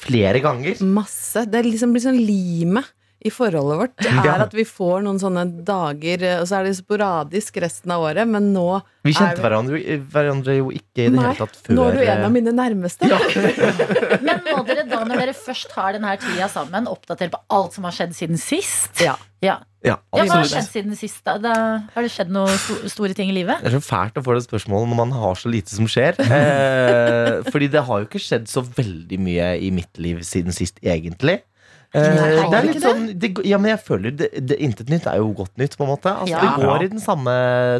flere ganger. Masse. Det liksom blir sånn limet i forholdet vårt. Det *laughs* Ja. er at vi får noen sånne dager, og så er det sporadisk resten av året, men nå Vi er kjente hverandre, hverandre jo ikke i det Nei, hele tatt før. Nå er du en av eh, mine nærmeste. *laughs* Men må dere da, når dere først har denne tida sammen, oppdatere på alt som har skjedd siden sist? Ja. Ja, ja, ja Hva har skjedd siden sist? da? da har det skjedd noen sto store ting i livet? Det er så fælt å få det spørsmålet når man har så lite som skjer. *laughs* Eh, fordi det har jo ikke skjedd så veldig mye i mitt liv siden sist, egentlig. Eh, Nei, det er litt sånn, det, ja, men jeg føler det, det, Intet nytt er jo godt nytt, på en måte. Altså, Ja. Vi går i den samme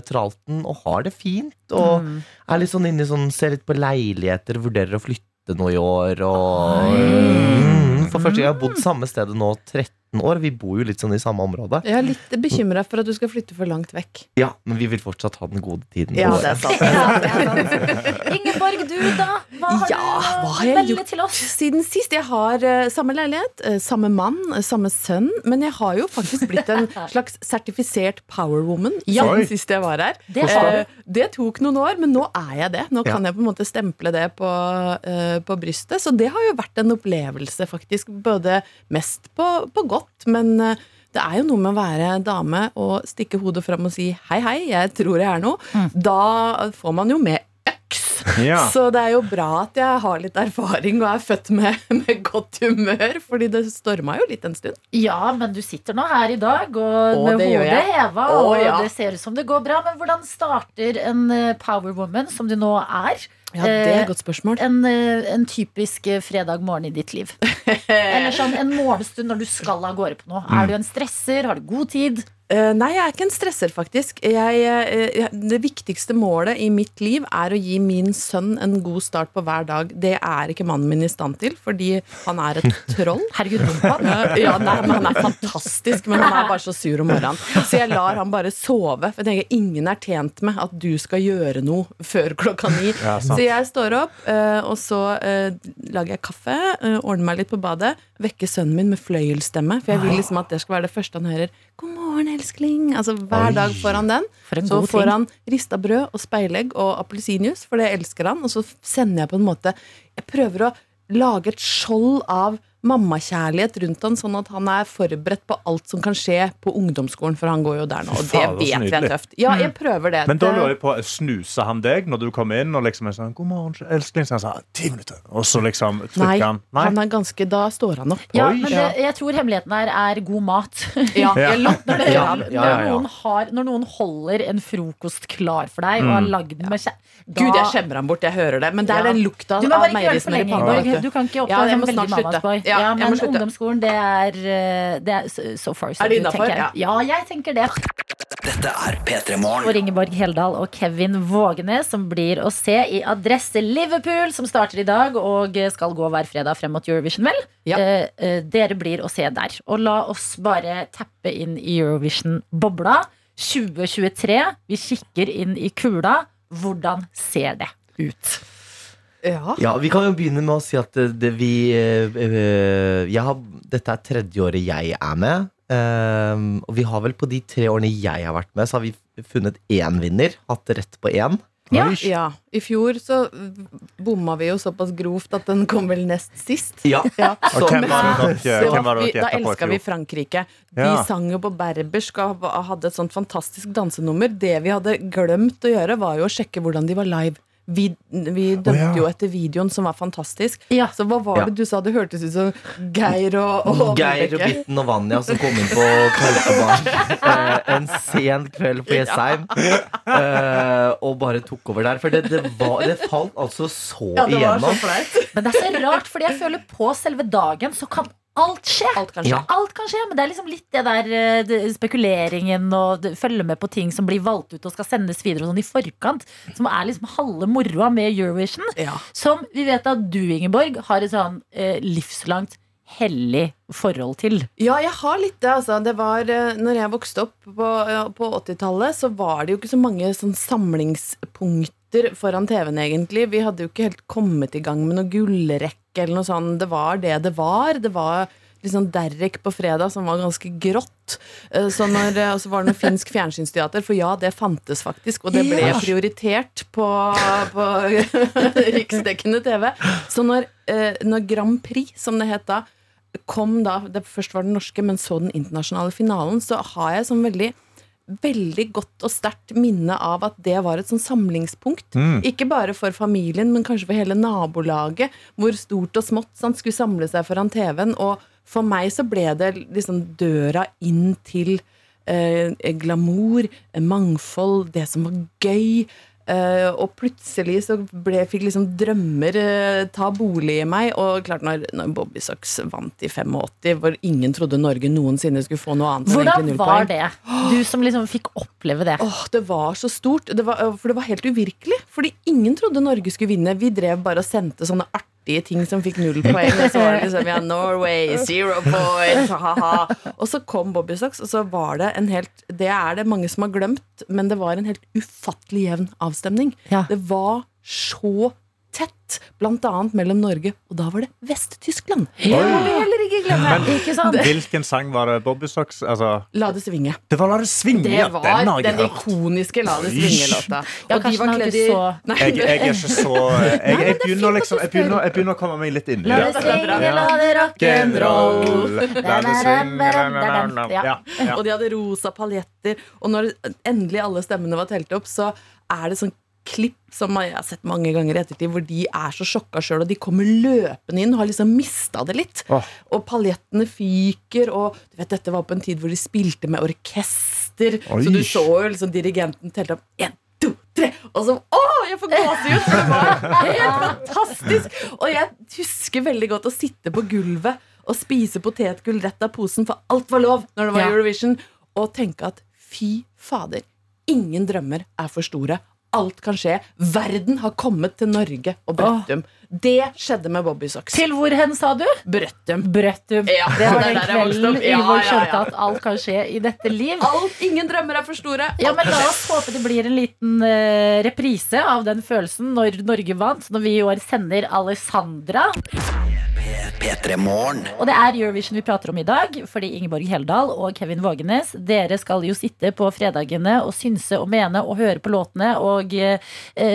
tralten og har det fint. Og Mm. er litt sånn inne i sånn, ser litt på leiligheter, vurderer å flytte noe i år. Og, mm, for første gang jeg har bodd samme stedet nå 13 år. Vi bor jo litt sånn i samme område. Jeg er litt bekymra for at du skal flytte for langt vekk. Ja, Men vi vil fortsatt ha den gode tiden. Ja, *laughs* det er sant. Ja, det sant. Ingeborg, du da? Hva har Ja, du hva har jeg gjort til oss? siden sist? Jeg har uh, samme leilighet, uh, samme mann, uh, samme sønn. Men jeg har jo faktisk blitt en *laughs* slags sertifisert powerwoman Ja. siden sist jeg var her. Det det tok noen år, men nå er jeg det. Nå Ja. kan jeg på en måte stemple det på, på brystet. Så det har jo vært en opplevelse, faktisk. Både mest på, på godt, men eh, det er jo noe med å være dame og stikke hodet fram og si 'hei, hei, jeg tror jeg er noe'. Da får man jo med øks. Ja. *laughs* Så det er jo bra at jeg har litt erfaring og er født med, *laughs* med godt humør, fordi det storma jo litt en stund. Ja, men du sitter nå her i dag og og med det hodet heva, og ja. det ser ut som det går bra. Men hvordan starter en power woman, som du nå er, Ja, det er Eh, et godt spørsmål. en, eh, en typisk eh, fredag morgen i ditt liv? *laughs* Eller sånn en morgenstund når du skal av gårde på noe. Er du en stresser? Har du god tid? Eh, nei, jeg er ikke en stresser, faktisk. Jeg, eh, jeg, det viktigste målet i mitt liv er å gi min sønn en god start på hver dag. Det er ikke mannen min i stand til, fordi han er et *laughs* troll. Herregud. Eh, ja, nei, men Han er fantastisk, men han er bare så sur om morgenen. Så jeg lar han bare sove. For jeg tenker Ingen er tjent med at du skal gjøre noe før klokka ni. Ja, så jeg står opp, eh, og så eh, lager jeg kaffe, eh, ordner meg litt på badet, vekker sønnen min med fløyelsstemme. For jeg vil liksom at det skal være det første han hører. 'God morgen, elskling'. Altså Hver dag får han den. Så får ting. han rista brød og speilegg og appelsinjuice, for det elsker han. Og så sender jeg på en måte Jeg prøver å lage et skjold av mammakjærlighet rundt han, sånn at han er forberedt på alt som kan skje på ungdomsskolen, for han går jo der nå, og det vet vi er tøft. Ja, jeg prøver det. Men da lurer jeg på, snuser han deg når du kommer inn og liksom er sånn 'God morgen, elskling'? Så han sa 'ti minutter', og så liksom Nei, trykker han. han er ganske Da står han opp. Ja, Oi. men det, jeg tror hemmeligheten her er god mat. *laughs* Ja, *laughs* jeg Ja. det. Ja, Ja. ja, ja, ja. Når, noen har, når noen holder en frokost klar for deg og har lagd den med kjæ... da- Gud, jeg skjemmer ham bort. Jeg hører det. Men det er Ja. den lukta av meierismør i panna. Du kan ikke oppføre deg må veldig mammas boy. Ja, Ja, men ungdomsskolen, det er, eh, det er so- far. so Er det good, jeg. Ja, jeg tenker det. Dette er P3 Og For Ingeborg Heldal og Kevin Vågenes, som blir å se i Adresse Liverpool, som starter i dag og skal gå hver fredag frem mot Eurovision, vel? Ja. Eh, eh, dere blir å se der. Og la oss bare tappe inn i Eurovision-bobla. 2023. Vi kikker inn i kula. Hvordan ser det ut? Ja. Ja, Vi kan jo begynne med å si at det, det vi eh, eh, jeg har, Dette er tredje året jeg er med. Um, og vi har vel på de tre årene jeg har vært med, så har vi funnet én vinner. Hatt rett på én. Ja. ja. I fjor så bomma vi jo såpass grovt at den kom vel nest sist. Ja. *laughs* Ja. Hvem var det Så dere, hvem var det vi, dere da elska vi? Frankrike. De Ja. sang jo på berbersk og hadde et sånt fantastisk dansenummer. Det vi hadde glemt å gjøre, var jo å sjekke hvordan de var live. Vi, vi dømte oh, ja. jo etter videoen, som var fantastisk. Ja. Så hva var Ja. det du sa? Det hørtes ut som Geir og, og Geir og. Bitten og Vanja som kom inn på Kalkebaren *laughs* eh, en sen kveld på Jessheim. Eh, og bare tok over der. For det, det, var, det falt altså så Ja, det var så igjennom. Men det er så rart, fordi jeg føler på selve dagen så kan alt skje. Alt kan skje. Ja. Alt kan skje, men det er liksom litt det der eh, det, spekuleringen og det, følge med på ting som blir valgt ut og skal sendes videre sånn i forkant. Som er liksom halve moroa med Eurovision. Ja. Som vi vet at du, Ingeborg, har et sånn eh, livslangt hellig forhold til. Ja, jeg har litt det. Altså. Det var, eh, når jeg vokste opp på, på 80-tallet, så var det jo ikke så mange sånn samlingspunkter foran TV-en, egentlig. Vi hadde jo ikke helt kommet i gang med noe gullrekke eller noe sånt. Det var det det var. Det var sånn Derek på fredag som var ganske grått. Eh, Så når, eh, og så var det noe finsk fjernsynsteater, for ja, det fantes faktisk. Og det ble prioritert på, på *laughs* riksdekkende TV. Så når, eh, når Grand Prix, som det het da, kom da, det først var den norske, men så den internasjonale finalen, så har jeg sånn veldig Veldig godt og sterkt minne av at det var et sånn samlingspunkt. Ikke bare for familien, men kanskje for hele nabolaget. Hvor stort og smått sant, skulle samle seg foran TV-en. Og for meg så ble det liksom døra inn til eh, glamour, mangfold, det som var gøy. Eh, og plutselig så ble, fikk liksom drømmer uh, ta bolig i meg. Og klart når, når Bobby Socks vant i 85, hvor ingen trodde Norge noensinne skulle få noe annet Hvordan var poeng. det? Du som liksom fikk oppleve det. Åh, det var så stort. Det var, for det var helt uvirkelig. Fordi ingen trodde Norge skulle vinne. Vi drev bare og sendte sånne artige artige ting som fikk null poeng. Og så var det liksom ja, Norway, zero points, ha-ha. Og så kom Bobby Socks, og så var det en helt Det er det mange som har glemt, men det var en helt ufattelig jevn avstemning. Ja. Det var så annet mellom Norge, og da var det Vest-Tyskland. Ja, heller ikke glemme. Ikke sant? Hvilken sang var det Bobby Socks? Altså, La det svinge. det var La det svinge. Det ja, var den har jeg den hørt. ikoniske La det svinge-låta. Ja, Og de var kledd i så- Nei, Jeg, jeg er ikke så Jeg, jeg, men er begynner liksom jeg begynner, jeg begynner å komme meg litt inn i La det. det svinge, la det rock'n'roll. La det svinge, det ja. Og de hadde rosa paljetter. Og når endelig alle stemmene var telt opp, så er det sånn klipp som jeg har sett mange ganger i ettertid, hvor de er så sjokka sjøl, og de kommer løpende inn og har liksom mista det litt. Oh. Og paljettene fyker, og du vet, dette var på en tid hvor de spilte med orkester, Oi. så du så jo liksom dirigenten telte opp én, to, tre, og så Å, jeg får gåsehud! For det var helt fantastisk! Og jeg husker veldig godt å sitte på gulvet og spise potetgull rett av posen, for alt var lov når det var Ja. Eurovision, og tenke at fy fader, ingen drømmer er for store. Alt kan skje. Verden har kommet til Norge og Brøttum. Det skjedde med Bobby Socks. Til hvor hen, sa du? Brøttum. Brøttum. Ja, det var den kvelden Ylvor skjønte at alt kan skje i dette liv. Alt, ingen drømmer er for store. Ja, men La oss håpe det blir en liten uh, reprise av den følelsen når Norge vant, når vi i år sender Alessandra. P3 Morgen. Og det er Eurovision vi prater om i dag, fordi Ingeborg Heldal og Kevin Vågenes Dere skal jo sitte på fredagene og synse og mene og høre på låtene og eh,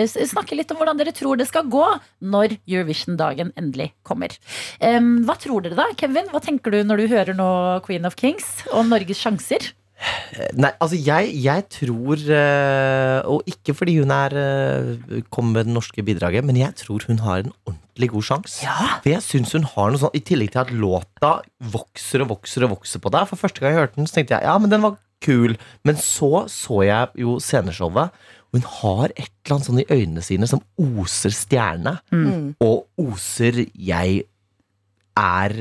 snakke litt om hvordan dere tror det skal gå når Eurovision-dagen endelig kommer. Um, hva tror dere da, Kevin? Hva tenker du når du hører nå Queen of Kings og Norges sjanser? Nei, altså jeg, jeg tror eh, Og ikke fordi hun er eh, kom med det norske bidraget, men jeg tror hun har en ordentlig god sjanse. For jeg synes hun har noe sånn I tillegg til at låta vokser og vokser og vokser på deg. For første gang jeg hørte den, så tenkte jeg ja, men den var kul. Men så så jeg jo sceneshowet. Og hun har et eller annet sånn i øynene sine som oser stjerne. Mm. Og oser jeg er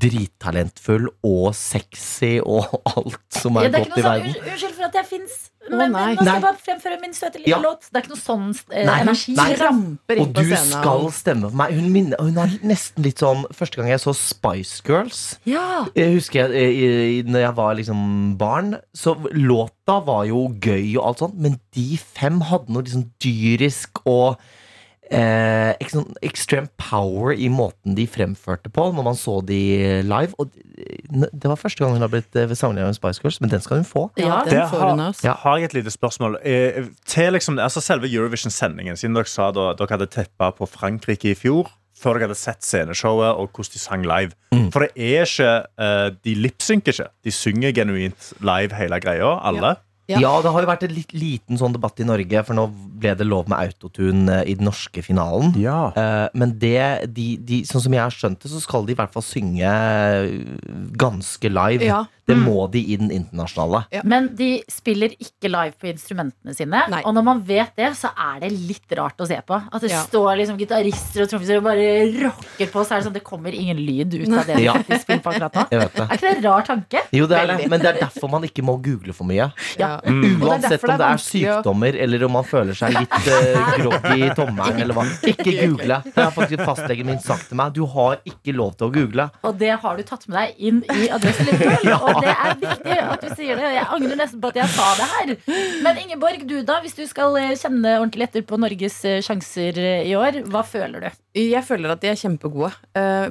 drittalentfull og sexy og *laughs* alt som Ja, er det er godt i sånn, verden. Sånn, unnskyld for at jeg fins, men, men nå skal jeg bare fremføre min søte lille Ja. låt. Det er ikke noe sånn eh, Nei, energi. nei. Ramper inn Og på du scenen. skal stemme for meg. Hun, minner, hun er nesten litt sånn Første gang jeg så Spice Girls Ja. Jeg husker jeg, i, i, når jeg var liksom barn, så låta var jo gøy og alt sånt, men de fem hadde noe liksom dyrisk og eh, sånn extreme power i måten de fremførte på når man så de live. Og det det var første gang hun har blitt eh, sammenlignet med Spice Girls, men den skal hun få. Ja, den får hun har, ja. har jeg et lite spørsmål. Eh, til liksom, altså selve Eurovision-sendingen, siden dere sa da dere hadde teppa på Frankrike i fjor, før dere hadde sett sceneshowet og hvordan de sang live. For det er ikke uh, De lipsynker ikke. De synger genuint live hele greia, alle. Ja. Ja. det har jo vært en litt liten sånn debatt i Norge, for nå ble det lov med autotune eh, i den norske finalen. Ja. Eh, men det, de, de, sånn som jeg har skjønt det, så skal de i hvert fall synge eh, ganske live. Ja. Det må de i den internasjonale. Men de spiller ikke live på instrumentene sine. Nei. Og når man vet det, så er det litt rart å se på. At det Ja. står liksom gitarister og trommiser og bare rocker på, så er det sånn det kommer ingen lyd ut av det de Ja. de spiller på akkurat nå. Er ikke det en rar tanke? Jo, det er det, men det er derfor man ikke må google for mye. Ja. Mm. Det Uansett om det er å- sykdommer eller om man føler seg litt uh, groggy i tommelen eller hva. Ikke google. Det har faktisk fastlegen min sagt til meg. Du har ikke lov til å google. Og det har du tatt med deg inn i Adresse Lillehammer. Det er viktig at du sier det. Jeg angrer nesten på at jeg sa det her. Men Ingeborg, du da, hvis du skal eh, kjenne ordentlig etter på Norges eh, sjanser eh, i år, hva føler du? Jeg føler at de er kjempegode.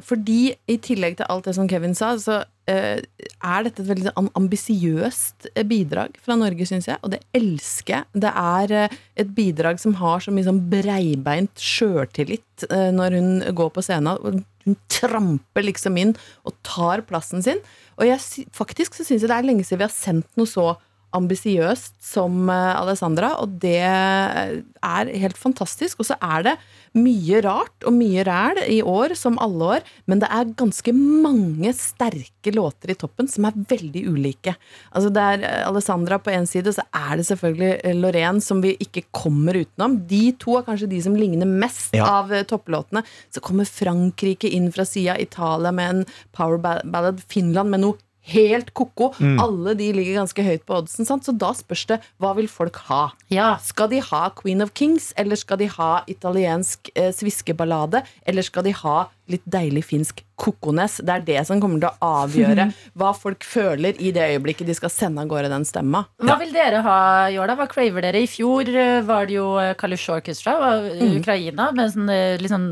Fordi i tillegg til alt det som Kevin sa, så er dette et veldig am- ambisiøst eh, bidrag fra Norge, syns jeg. Og det elsker jeg. Det er eh, et bidrag som har så mye sånn breibeint sjøltillit eh, når hun går på scenen. og Hun tramper liksom inn og tar plassen sin. Og jeg, faktisk så syns jeg det er lenge siden vi har sendt noe så ambisiøst som eh, Alessandra, og det er helt fantastisk. Og så er det mye rart og mye ræl i år, som alle år, men det er ganske mange sterke låter i toppen som er veldig ulike. Altså det er eh, Alessandra på en side, så er det selvfølgelig eh, Lorraine, som vi ikke kommer utenom. De to er kanskje de som ligner mest Ja. av eh, topplåtene. Så kommer Frankrike inn fra sida, Italia med en power ballad, Finland med noe helt ko-ko. Mm. Alle de ligger ganske høyt på oddsen. Sant? Så da spørs det hva vil folk ha. Ja. Skal de ha Queen of Kings, eller skal de ha italiensk eh, sviskeballade? Eller skal de ha litt deilig finsk kokones? Det er det som kommer til å avgjøre *laughs* hva folk føler i det øyeblikket de skal sende av gårde den stemma. Hva vil dere ha i år, da? Hva craver dere? I fjor eh, var det jo eh, Kalush Orchestra, og eh, Ukraina, med en sånn liksom,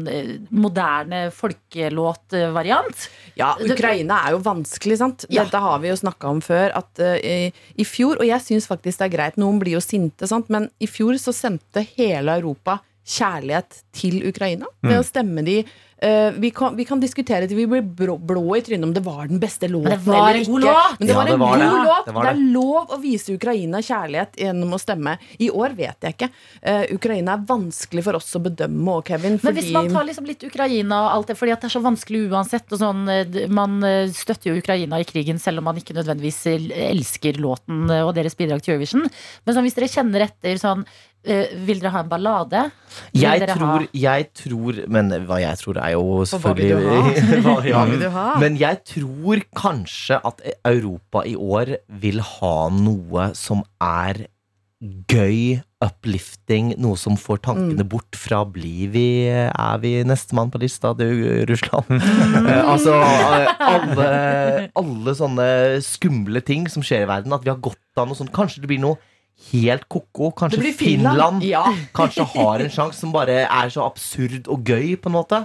moderne folkelåtvariant. Ja, Ukraina er jo vanskelig, sant? Ja. Dette har vi jo snakka om før. At uh, i, i fjor, og jeg syns faktisk det er greit, noen blir jo sinte, sant? men i fjor så sendte hele Europa kjærlighet til Ukraina ved å stemme de Uh, vi, kan, vi kan diskutere til vi blir blå, blå i trynet om det var den beste låten det var eller en god ikke. låt. Men det Ja, var det en var god det. låt. Det Det, er lov å vise Ukraina kjærlighet gjennom å stemme. I år vet jeg ikke. Uh, Ukraina er vanskelig for oss å bedømme òg, Kevin. Men hvis man tar liksom litt Ukraina og alt det, fordi at det er så vanskelig uansett og sånn, eh, Man støtter jo Ukraina i krigen selv om man ikke nødvendigvis elsker låten og deres bidrag til Eurovision. Men sånn, hvis dere kjenner etter sånn Vil dere ha en ballade? Jeg tror, ha jeg tror Men hva jeg tror, er jo hva vil selvfølgelig hva, ja. Hva vil du *laughs* ha? Men jeg tror kanskje at Europa i år vil ha noe som er gøy, uplifting, noe som får tankene Mm. bort fra blir vi, er vi nestemann på lista til Russland? Mm. *laughs* altså eh, alle, alle sånne skumle ting som skjer i verden, at vi har godt av noe sånt. Kanskje det blir noe helt ko-ko. Kanskje Finland, Finland, Ja. *laughs* kanskje har en sjanse som bare er så absurd og gøy, på en måte.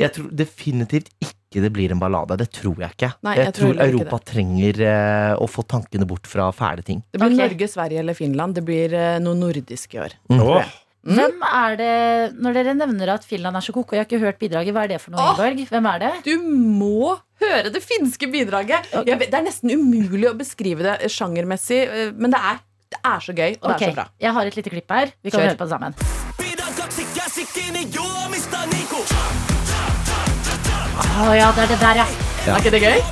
Jeg tror definitivt ikke det blir en ballade. Det tror jeg ikke. Nei, jeg, jeg tror tror Europa trenger uh, å få tankene bort fra fæle ting. Det blir okay. Norge, Sverige eller Finland. Det blir uh, noe nordisk i år. Åh, Hvem er det Når dere nevner at Finland er så koko, jeg har ikke hørt bidraget, hva er det for noe, Ingeborg? Hvem er det? Du må høre det finske bidraget! Jeg vet, det er nesten umulig å beskrive det sjangermessig, eh, men det er, det er så gøy, og det er så bra. jeg har et lite klipp her. Vi kan Kjør. høre på det sammen. Å ja, det er det der, ja. Er ikke det gøy?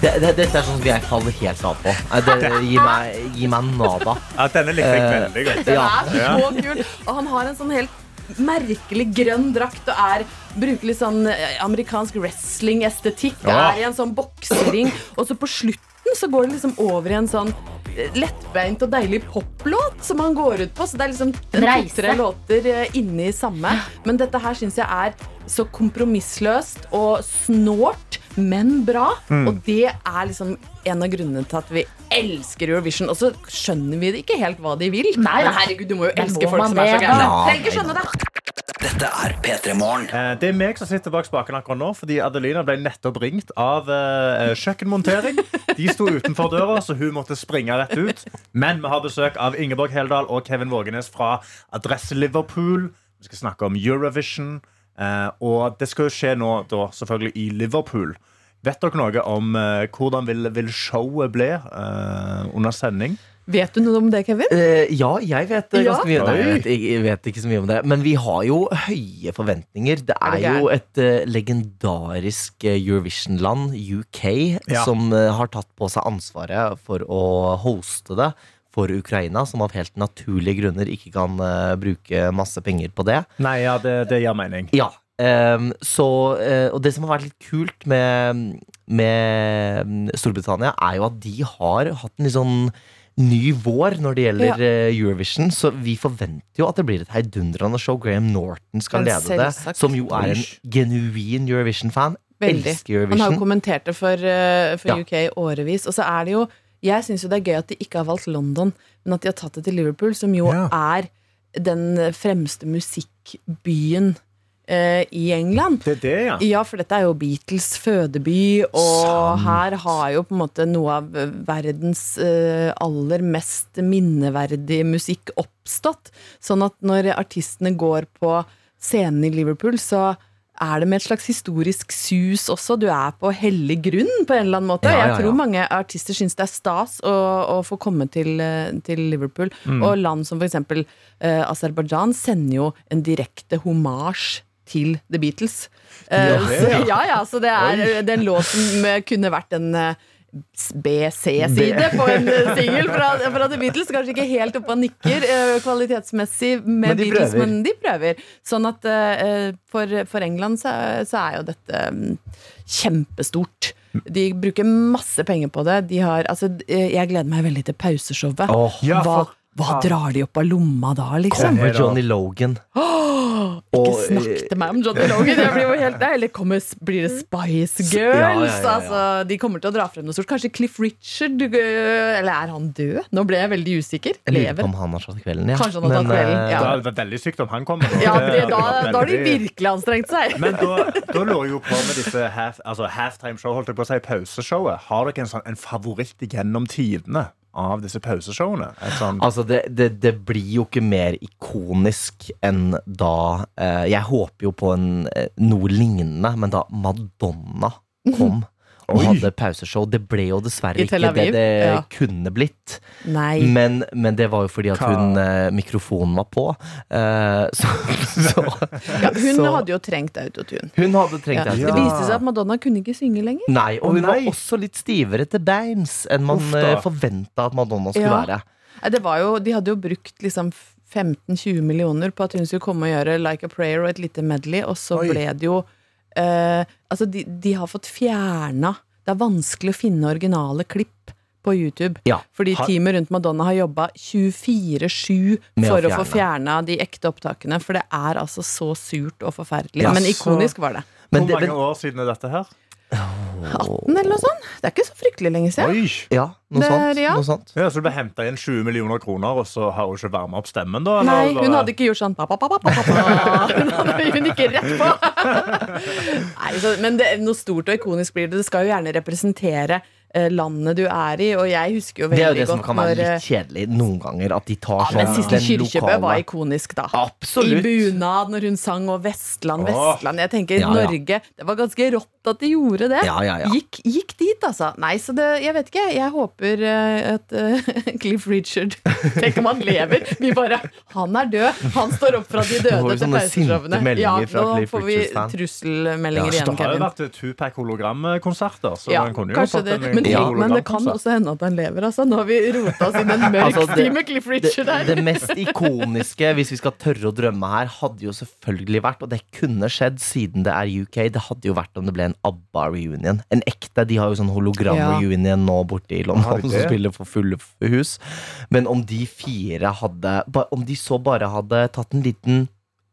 Det, det, dette er sånn som jeg faller helt av på. Det *laughs* gi, meg, gi, meg nada. ja, denne likte jeg Eh, veldig godt. Den er så kul. Og han har en sånn helt merkelig grønn drakt og er, bruker litt sånn eh, amerikansk wrestling-estetikk. Er i en sånn boksering. Og så på slutten så går det liksom over i en sånn eh, lettbeint og deilig poplåt som han går ut på. Så det er liksom to-tre låter eh, inni samme. Men dette her syns jeg er så kompromissløst og snålt, men bra. Og det er liksom en av grunnene til at vi elsker Eurovision. Og så skjønner vi ikke helt hva de vil. Nei, herregud, du må jo elske må folk som er så gærne. Trenger ikke skjønne det. Dette er P3 Morgen. Eh, Det er meg som sitter bak spaken akkurat nå, fordi Adelina ble nettopp ringt av eh, kjøkkenmontering. De sto utenfor døra, så hun måtte springe rett ut. Men vi har besøk av Ingeborg Heldal og Kevin Vågenes fra Adresse Liverpool. Vi skal snakke om Eurovision. eh, Og det skal jo skje nå, da, selvfølgelig, i Liverpool. Vet dere noe om eh, hvordan vil, vil showet bli eh, under sending? Vet du noe om det, Kevin? Uh, ja, jeg vet Ja? ganske mye. Nei, jeg vet, jeg, vet ikke så mye om det. Men vi har jo høye forventninger. Det Er er det jo et uh, legendarisk eh, Eurovision-land, UK, Ja. som uh, har tatt på seg ansvaret for å hoste det for Ukraina, som av helt naturlige grunner ikke kan bruke masse penger på det. Nei, ja, det, det gir mening. Ja. Um, så, uh, og det som har vært litt kult med, med mm, Storbritannia, er jo at de har hatt en litt sånn ny vår når det gjelder ja. Eurovision. Så vi forventer jo at det blir et heidundrende show. Graham Norton skal Men lede det. Som jo er en genuin Eurovision-fan. Elsker Eurovision. Han har jo kommentert det for, eh, for UK i årevis. Og så er det jo Jeg syns jo det er gøy at de ikke har valgt London, men at de har tatt det til Liverpool, som jo Ja. er den fremste musikkbyen eh, i England. Det er det, ja. Ja, for dette er jo Beatles fødeby, og Sant. her har jo på en måte noe av verdens eh, aller mest minneverdige musikk oppstått. Sånn at når artistene går på scenen i Liverpool, så er det med et slags historisk sus også. Du er på hellig grunn på en eller annen måte. Ja, ja, Jeg tror mange artister syns det er stas å, å få komme til, eh, til Liverpool. Og land som f.eks. Uh, Aserbajdsjan sender jo en direkte homasj til The Beatles. Eh, Ja, det, så, ja. *laughs* ja, ja, så det er eh, den låten kunne vært en eh, B-C-side på en *laughs* singel fra, fra The Beatles. Kanskje ikke helt oppe og nikker kvalitetsmessig med Men Beatles, prøver. men de prøver. Sånn at for, for England så, så er jo dette mm, kjempestort. De bruker masse penger på det. De har, altså, jeg gleder meg veldig til pauseshowet. Oh, Ja, hva, for- hva drar de opp av lomma da, liksom? Kommer Johnny Logan. Ikke Og, snakk til meg om Johnny Logan. Jeg blir jo helt Eller kommer, blir det Spice Girls? Ja, ja, ja, ja. Altså, de kommer til å dra frem noe stort. Kanskje Cliff Richard? Eller er han død? Nå ble jeg veldig usikker. Jeg lurer på om han har tatt kvelden, ja. Kanskje han har tatt kvelden, eh, ja. Det hadde vært veldig sykt om han kommer. *laughs* Ja, Det det, da, da har de virkelig anstrengt seg. *laughs* Men da, da lurer jeg jo på med disse half, altså halftime-show, holdt jeg på å si, pauseshowet. Har dere en, sånn, en favoritt gjennom tidene av disse pauseshowene? Sånn, Altså, det, det, det blir jo ikke mer ikonisk enn da eh, Jeg håper jo på en, eh, noe lignende, men da Madonna kom *laughs* og hadde pauseshow Det ble jo dessverre ikke det det ja. kunne blitt. Nei. Men, men det var jo fordi at hun eh, mikrofonen var på. Eh, *laughs* så, så Ja, hun så- hadde jo trengt autotune. Hun hadde trengt Ja. det. Det viste seg at Madonna kunne ikke synge lenger. Nei, og hun hun var også litt stivere til beins enn man Uff forventa at Madonna skulle være. Det var jo, de hadde jo brukt liksom 15-20 millioner på at hun skulle komme og gjøre Like a Prayer og et lite medley, og så Oi. ble det jo eh, Altså, de, de har fått fjerna Det er vanskelig å finne originale klipp på YouTube. Ja. Fordi Har- teamet rundt Madonna har jobba 24-7 for å å få fjerna de ekte opptakene. For det er altså så surt og forferdelig. Ja, Men så- ikonisk var det. Hvor mange år siden er dette her? 18 eller noe sånt. Det er ikke så fryktelig lenge siden. Oi! ja, noe Det er- sånt. ja. Noe sånt. Ja, så du ble henta inn 20 millioner kroner, og så har hun ikke varma opp stemmen? da? eller Nei, hun hadde ikke gjort sånn pa, pa, pa, pa. Hun hadde hun gikk rett på. Nei, så, men det, noe stort og ikonisk blir det. Det skal jo gjerne representere landet du er i, og jeg husker jo Det er jo det som kan være eh, litt kjedelig noen ganger. At de tar sånn Men siste den Kyrkjebø lokale- var ikonisk, da. I Absolutt. bunad når hun sang og Vestland, Vestland. Jeg tenker Ja, ja. Norge Det var ganske rått at de gjorde det. Ja, ja, ja. Gikk, gikk dit, altså. Nei, så det Jeg vet ikke. Jeg håper eh, at uh, *laughs* Cliff Richard *laughs* Tenk om han lever. Vi bare Han er død. Han står opp fra de døde til sånne pauseshowene. sinte meldinger Ja, fra nå får vi trusselmeldinger igjen, Kevin. Det har jo vært Tupac hologramkonserter, så Ja, man kunne jo fått en Men, ja, men det kan også hende at han lever, altså. Nå har vi rota oss inn i en *laughs* mørk Altså, det- tid med Cliff Richard her. det mest ikoniske, hvis vi skal tørre å drømme her, hadde jo selvfølgelig vært, og det kunne skjedd siden det er UK, det hadde jo vært om det ble en ABBA-reunion. En ekte. De har jo sånn hologram-reunion nå borte i London *laughs* som spiller for fulle hus. Men om de fire hadde Om de så bare hadde tatt en liten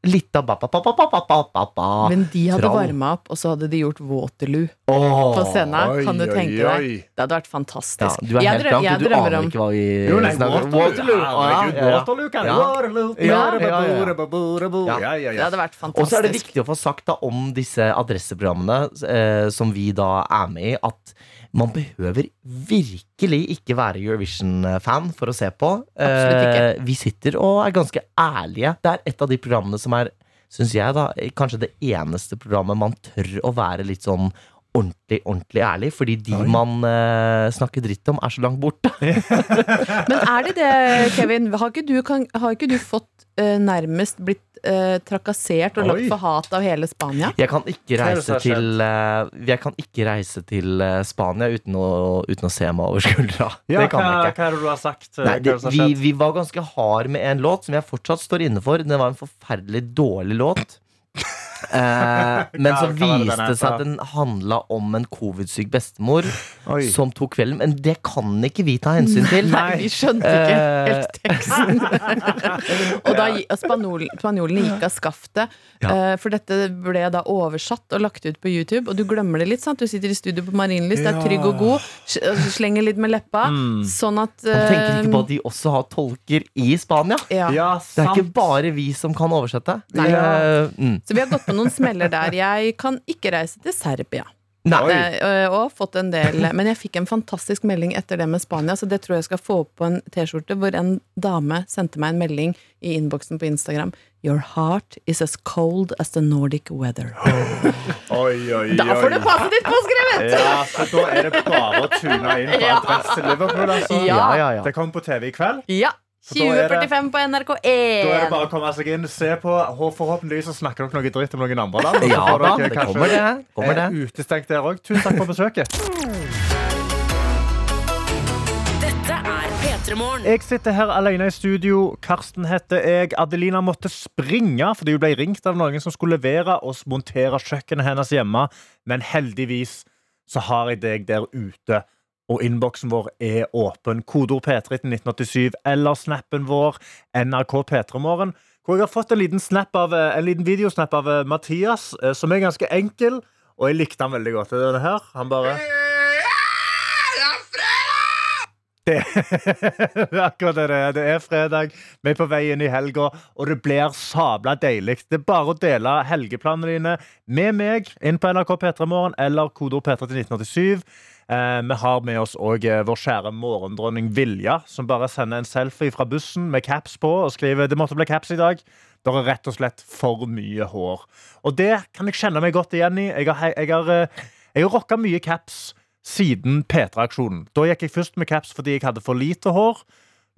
Litt av ba-ba-ba-ba-ba-ba-ba Men de hadde varma opp, og så hadde de gjort Waterloo oh, på scenen. Kan du tenke oi, deg? Det hadde vært Ja, fantastisk. du er Jeg helt langt, blank, du aner om- ikke hva vi Jo, nei, snakker om. Waterloo. Ja, ja, ja. Waterloo kan Ja. Waterloo. Ja, ja, ja, ja. Ja, ja, Det hadde vært fantastisk. Og så er det viktig å få sagt da om disse adresseprogrammene eh, som vi da er med i, at man behøver virkelig ikke være Eurovision-fan for å se på. Absolutt ikke. Eh, vi sitter og er ganske ærlige. Det er et av de programmene som er, syns jeg, da, kanskje det eneste programmet man tør å være litt sånn ordentlig, ordentlig ærlig, fordi de Oi. man eh, snakker dritt om, er så langt borte. Men er det det, Kevin? Har ikke du, kan, har ikke du fått eh, nærmest blitt eh, trakassert og lagt Oi. for hat av hele Spania? Jeg kan ikke er det som reise har til, eh, jeg kan ikke reise til eh, Spania uten å, uten å se meg over *laughs* skuldra. Ja, det kan hva, jeg ikke. hva er det du har sagt? Nei, Hva er det, det som har vi, skjedd? vi var ganske hard med en låt som jeg fortsatt står inne for. Det var en forferdelig dårlig låt. Eh, men så viste det seg at den handla om en covid-syk bestemor Oi. som tok kvelden. Men det kan ikke vi ta hensyn til. *laughs* Nei, vi skjønte ikke Eh. helt teksten. *laughs* og da spanjol, spanjolene gikk av skaftet. Ja. eh, For dette ble da oversatt og lagt ut på YouTube. Og du glemmer det litt. sant? Du sitter i studio på Marienlyst, er trygg og god, slenger litt med leppa. Mm. Sånn at Man tenker ikke på at de også har tolker i Spania. ja. Ja, Det er ikke bare vi som kan oversette. Nei. Mm. Så vi har gått på noen smeller der. Jeg kan ikke reise til Serbia. Nei. Oi. har og fått en del Men jeg fikk en fantastisk melding etter det med Spania, så det tror jeg skal få opp på en T-skjorte, hvor en dame sendte meg en melding i innboksen på Instagram. Your heart is as cold as the Nordic weather. *laughs* Oi, oi, Da får du passet ditt påskrevet! Ja, så da er det bare å tune inn på. Adresse Liverpool, altså. Ja. Ja, ja, ja. Det kommer på TV i kveld. Ja. Så da er det- 2045 på Da er det bare å komme seg inn, se på. Forhåpentligvis så snakker dere noe dritt om noen andre land. *laughs* Ja da, dere det kommer det. Kommer det. Utestengt der òg. Tusen takk for besøket. Dette er P3morgen. Jeg sitter her alene i studio. Karsten heter jeg. Adelina måtte springe fordi hun ble ringt av noen som skulle levere og montere kjøkkenet hennes hjemme. Men heldigvis så har jeg deg der ute. Og innboksen vår er åpen. Kodeord P3 til 1987 eller snappen vår NRK P3morgen. Hvor jeg har fått en liten, av, eh, en liten videosnap av eh, Mathias, eh, som er ganske enkel. Og jeg likte han veldig godt. Det er denne her. Han bare *laughs* det, er akkurat det det er. Det er fredag, vi er på vei inn i helga, og det blir sabla deilig. Det er bare å dele helgeplanene dine med meg inn på NRK P3morgen eller kodeord P3 til 1987. Eh, vi har med oss òg vår kjære morgendronning Vilja, som bare sender en selfie fra bussen med caps på og skriver det måtte bli caps i dag. Det er rett og slett for mye hår. Og det kan jeg kjenne meg godt igjen i. Jeg har, jeg har, eh, jeg har rocka mye caps siden P3-aksjonen. Da gikk jeg først med caps fordi jeg hadde for lite hår.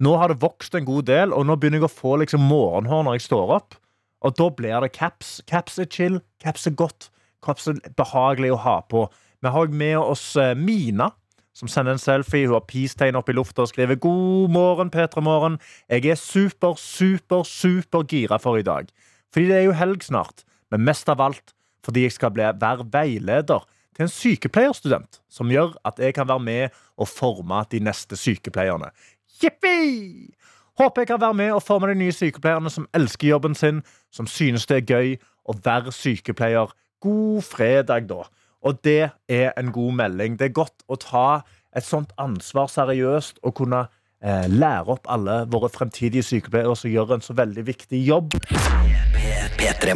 Nå har det vokst en god del, og nå begynner jeg å få liksom morgenhår når jeg står opp. Og da blir det caps. Caps er chill, caps er godt, caps er behagelig å ha på. Vi har med oss eh, Mina, som sender en selfie. Hun har peace-tegn opp i lufta og skriver 'God morgen, P3 Morgen'. Jeg er super, super, super gira for i dag. Fordi det er jo helg snart, men mest av alt fordi jeg skal bli, være veileder til en sykepleierstudent, som gjør at jeg kan være med og forme de neste sykepleierne. Jippi! Håper jeg kan være med og forme de nye sykepleierne som elsker jobben sin, som synes det er gøy å være sykepleier. God fredag, da. Og det er en god melding. Det er godt å ta et sånt ansvar seriøst og kunne eh, lære opp alle våre fremtidige sykepleiere som gjør en så veldig viktig jobb. P3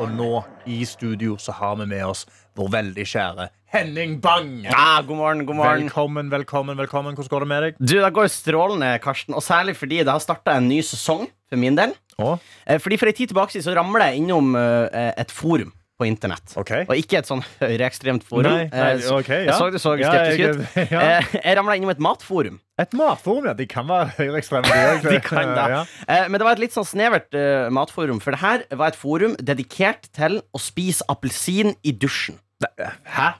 Og nå i studio så har vi med oss vår veldig kjære Henning Bang. Ja, god morgen, god morgen. Velkommen, velkommen, velkommen. Hvordan går det med deg? Du, Det går strålende, Karsten. Og særlig fordi det har starta en ny sesong for min del. Å? Eh, Fordi For en tid tilbake så ramler jeg innom eh, et forum på internett. Okay. Og ikke et sånn høyreekstremt forum. Nei, nei, okay, ok, ja. Jeg så du så Ja, skeptisk ut. *laughs* ja. Eh, Jeg ramla innom et matforum. Et matforum, ja. De kan være høyreekstreme, de. *laughs* Kan det. Ja. Eh, Men det var et litt sånn snevert uh, matforum. For det her var et forum dedikert til å spise appelsin i dusjen. Hæ?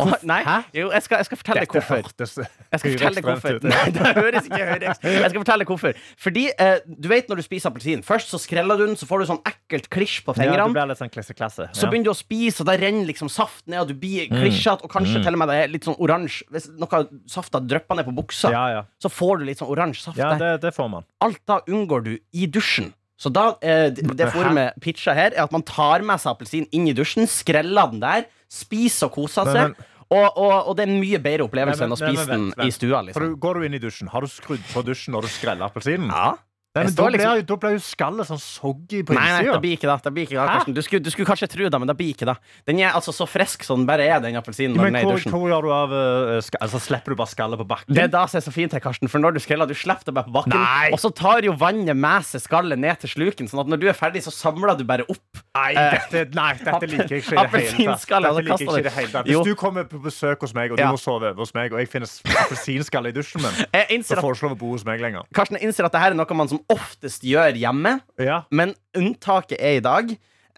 Og, nei, jo, jeg skal, jeg skal fortelle deg hvorfor. Jeg skal fortelle deg hvorfor. Nei, det høres ikke høyreekstremt Jeg skal fortelle deg hvorfor. Fordi eh, du vet når du spiser appelsin, først så skreller du den, så får du sånn ekkelt klisj på Ja, det blir litt sånn klasse-klasse. Så begynner du å spise, og da renner liksom saft ned, og du blir klisjete, og kanskje til og med det er litt sånn oransje. Hvis noe av har dryppa ned på buksa, Ja, ja. så får du litt sånn oransje saft ja det, det får man. Alt da unngår du i dusjen. Så da, eh, det forumet pitcha her, er at man tar med seg appelsin inn i dusjen, skreller den der, spiser og koser seg. og, og, og det er en mye bedre opplevelse enn å spise den i stua. Liksom du, går du inn i dusjen, har du skrudd på dusjen når du skreller appelsinen? Ja Nei, men da, liksom- blir, jo- da blir jo skallet sånn soggy på Nei, nei, det blir ikke det. det, blir ikke det. Du, skulle, du skulle kanskje tro det, men det blir ikke det. Den er altså så frisk som den bare er, den appelsinen. Men den er hvor, hvor gjør du av uh, Altså Slipper du bare skallet på bakken? Det er da som er så fint her, Karsten, for når du skreller, du slipper det bare på bakken, Nei. og så tar jo vannet med seg skallet ned til sluken, sånn at når du er ferdig, så samler du bare opp. Nei, Eh, dette, nei, dette liker jeg ikke i det hele tatt. appelsinskalle, Dette liker jeg ikke det hele tatt. Jo. Hvis du kommer på besøk hos meg, og du Ja. må sove hos meg, og jeg finner appelsinskalle i dusjen min, så får du ikke lov å bo hos meg lenger. Karsten, jeg innser at det her er noe man som oftest gjør hjemme, Ja. men unntaket er i dag.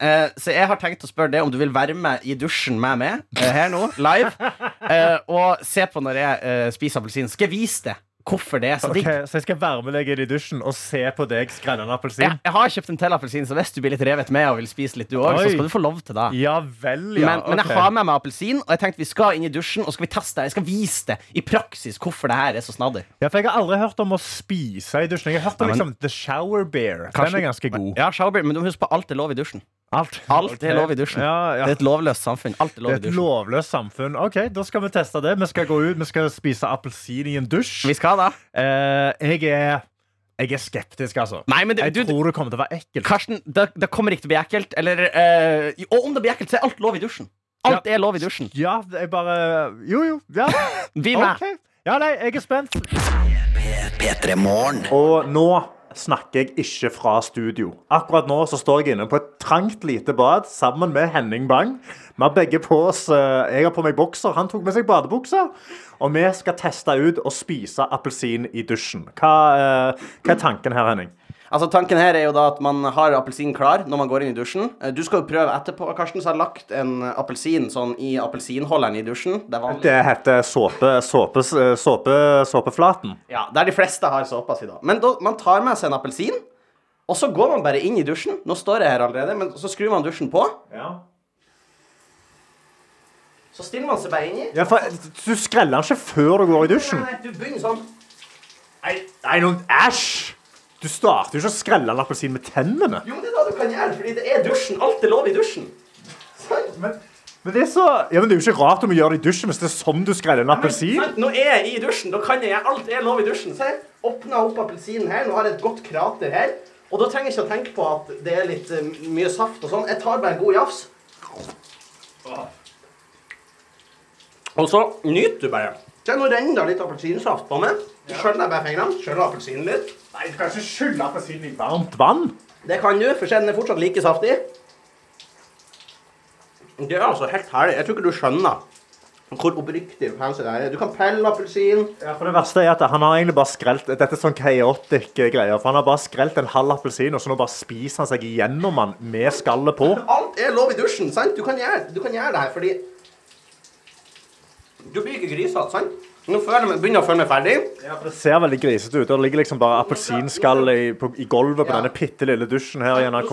Eh, så jeg har tenkt å spørre deg om du vil være med i dusjen med meg eh, her nå, live, *laughs* eh, og se på når jeg eh, spiser appelsin. Skal jeg vise deg hvorfor det er så digg? Ok, så jeg skal være med deg inn i dusjen og se på deg skrelle en appelsin? Jeg, jeg har kjøpt en til appelsin, så hvis du blir litt revet med og vil spise litt du òg, så skal du få lov til det. Ja vel, ja. men, men jeg har med meg appelsin, og jeg tenkte vi skal inn i dusjen og skal vi teste det. Jeg skal vise det i praksis hvorfor det her er så snadder. Ja, for Jeg har aldri hørt om å spise i dusjen. Jeg har hørt om liksom, The Shower Bear. Kanskje, Den er ganske god. Ja, shower beer, men du må huske på alt er lov i dusjen. Alt, Alt er lov i dusjen. Ja, ja. Det er et lovløst samfunn. Alt er Det er et lovløst samfunn. Ok, Da skal vi teste det. Vi skal gå ut, vi skal spise appelsin i en dusj. Vi skal da. Eh, jeg, er, jeg er skeptisk, altså. Nei, men det, Jeg du, tror det kommer til å være ekkelt. Karsten, det, det kommer ikke til å bli ekkelt. Eller, eh, og om det blir ekkelt, så er alt lov i dusjen. Alt er lov i dusjen. Ja, jeg bare Jo, jo. Ja. Vi med. Okay. Ja, nei, jeg er spent. P3 Morgen. Og nå snakker jeg ikke fra studio. Akkurat nå så står jeg inne på et trangt lite bad sammen med Henning Bang. Vi har begge på oss eh, Jeg har på meg bokser, han tok med seg badebuksa. Og vi skal teste ut å spise appelsin i dusjen. Hva, eh, hva er tanken her, Henning? Altså Tanken her er jo da at man har appelsinen klar når man går inn i dusjen. Eh, Du skal jo prøve etterpå, Karsten, så har jeg lagt en appelsin sånn i appelsinholderen i dusjen. Det. Det heter såpe, såpe, såpe, såpeflaten. Ja, Der de fleste har såpa si, da. Men da, man tar med seg en appelsin, og så går man bare inn i dusjen. Nå står jeg her allerede, men så skrur man dusjen på. Ja. Så stiller man seg bare inni. Ja, for Du skreller den ikke før du går i dusjen. Nei, du begynner sånn. Nei, nei, noen æsj! Du starter jo ikke å skrelle en appelsin med tennene. Jo, det er det du kan gjøre, fordi det er dusjen. Alt er lov i dusjen. Sant? Men, men det er så Ja, men det er jo ikke rart om du gjør det i dusjen hvis det er sånn du skreller en appelsin. Nå er jeg i dusjen, da kan jeg alt er lov i dusjen. Se, åpna opp appelsinen her, nå har jeg et godt krater her. Og da trenger jeg ikke å tenke på at det er litt uh, mye saft og sånn. Jeg tar bare en god jafs. Og så nyter du bare. Se, nå renner det litt appelsinsaft på meg. Så skjøller jeg bare fingrene. Skjøller appelsinen litt. Nei, Du kan ikke skylle appelsinen i varmt vann. Det kan du, for den er fortsatt like saftig. Det er altså helt herlig. Jeg tror ikke du skjønner hvor oppriktig fancy det er. Du kan pelle appelsin. Ja, for det verste er at Han har egentlig bare skrelt Dette er sånn chaotic greier. For Han har bare skrelt en halv appelsin, og så nå bare spiser han seg igjennom den med skallet på. Alt er lov i dusjen, sant? Du kan gjøre, du kan gjøre det her fordi Du blir ikke grisete, sant? Nå føler jeg, begynner jeg å føle meg ferdig. Ja, for Det ser veldig grisete ut. Det ligger liksom bare appelsinskall i, på- i gulvet på Ja. denne bitte lille dusjen her i NRK.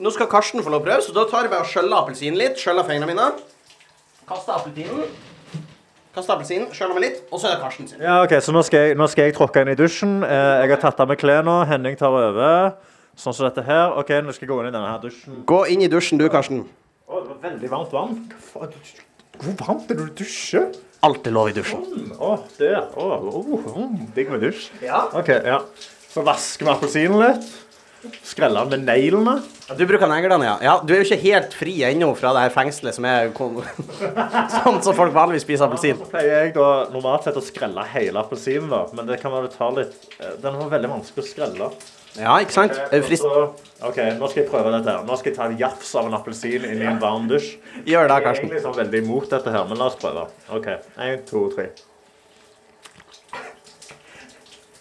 Nå skal Karsten få lov å prøve, så da tar jeg bare og skjøller appelsinen litt. Skjøller fingrene mine. Kaster appelsinen. Kaster appelsinen, skjøller meg litt, og så er det Karsten sin. Ja, ok, Så nå skal jeg, nå skal jeg tråkke inn i dusjen. Eh, jeg har tatt av meg klærne. Henning tar over. Sånn som dette her. Ok, Nå skal jeg gå inn i denne her dusjen. Gå inn i dusjen du, Karsten. Å, det var veldig varmt vann. Hvor varmt er det du dusjer? Alt er lov i dusjen. Å, det, Å, oh, oh, digg med dusj. Ja. Ok, ja. Så vasker vi appelsinen litt. Skreller den med neglene. Du bruker neglene, ja. ja. Du er jo ikke helt fri ennå fra det her fengselet som er *laughs* sånn som folk vanligvis spiser appelsin. Så pleier jeg da normalt sett å skrelle hele appelsinen, da. Men det kan være ta litt eh, Den var veldig vanskelig å skrelle. Ja, ikke sant? Er du frist? Så, OK, nå skal jeg prøve dette her. Nå skal jeg ta en jafs av en appelsin inn i en varm dusj. Gjør det, Jeg er egentlig sånn veldig imot dette her, men la oss prøve. OK. Én, to, tre.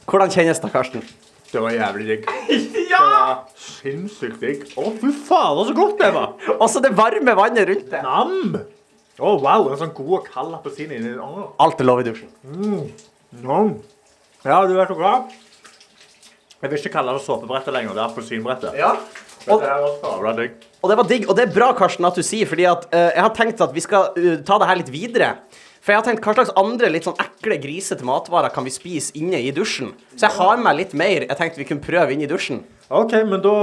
Hvordan kjennes det, Karsten? Det var jævlig digg. *laughs* Ja! Sinnssykt digg. Å, fy fader, så godt det var. *laughs* Også det varme vannet rundt det. Nam! Å, wow. En sånn god og kald appelsin inni Å, Alt er lov i dusjen. mm. nam. Ja, du vet jo hva? Jeg vil ikke kalle det såpebrettet lenger. Det er appelsinbrettet. Ja. Og, Det var sabla digg. Og det var digg, og det er bra, Karsten, at du sier, fordi at eh, jeg har tenkt at vi skal eh, ta det her litt videre. For jeg har tenkt, hva slags andre litt sånn ekle, grisete matvarer kan vi spise inne i dusjen? Så jeg har med litt mer jeg tenkte vi kunne prøve inne i dusjen. OK, men da,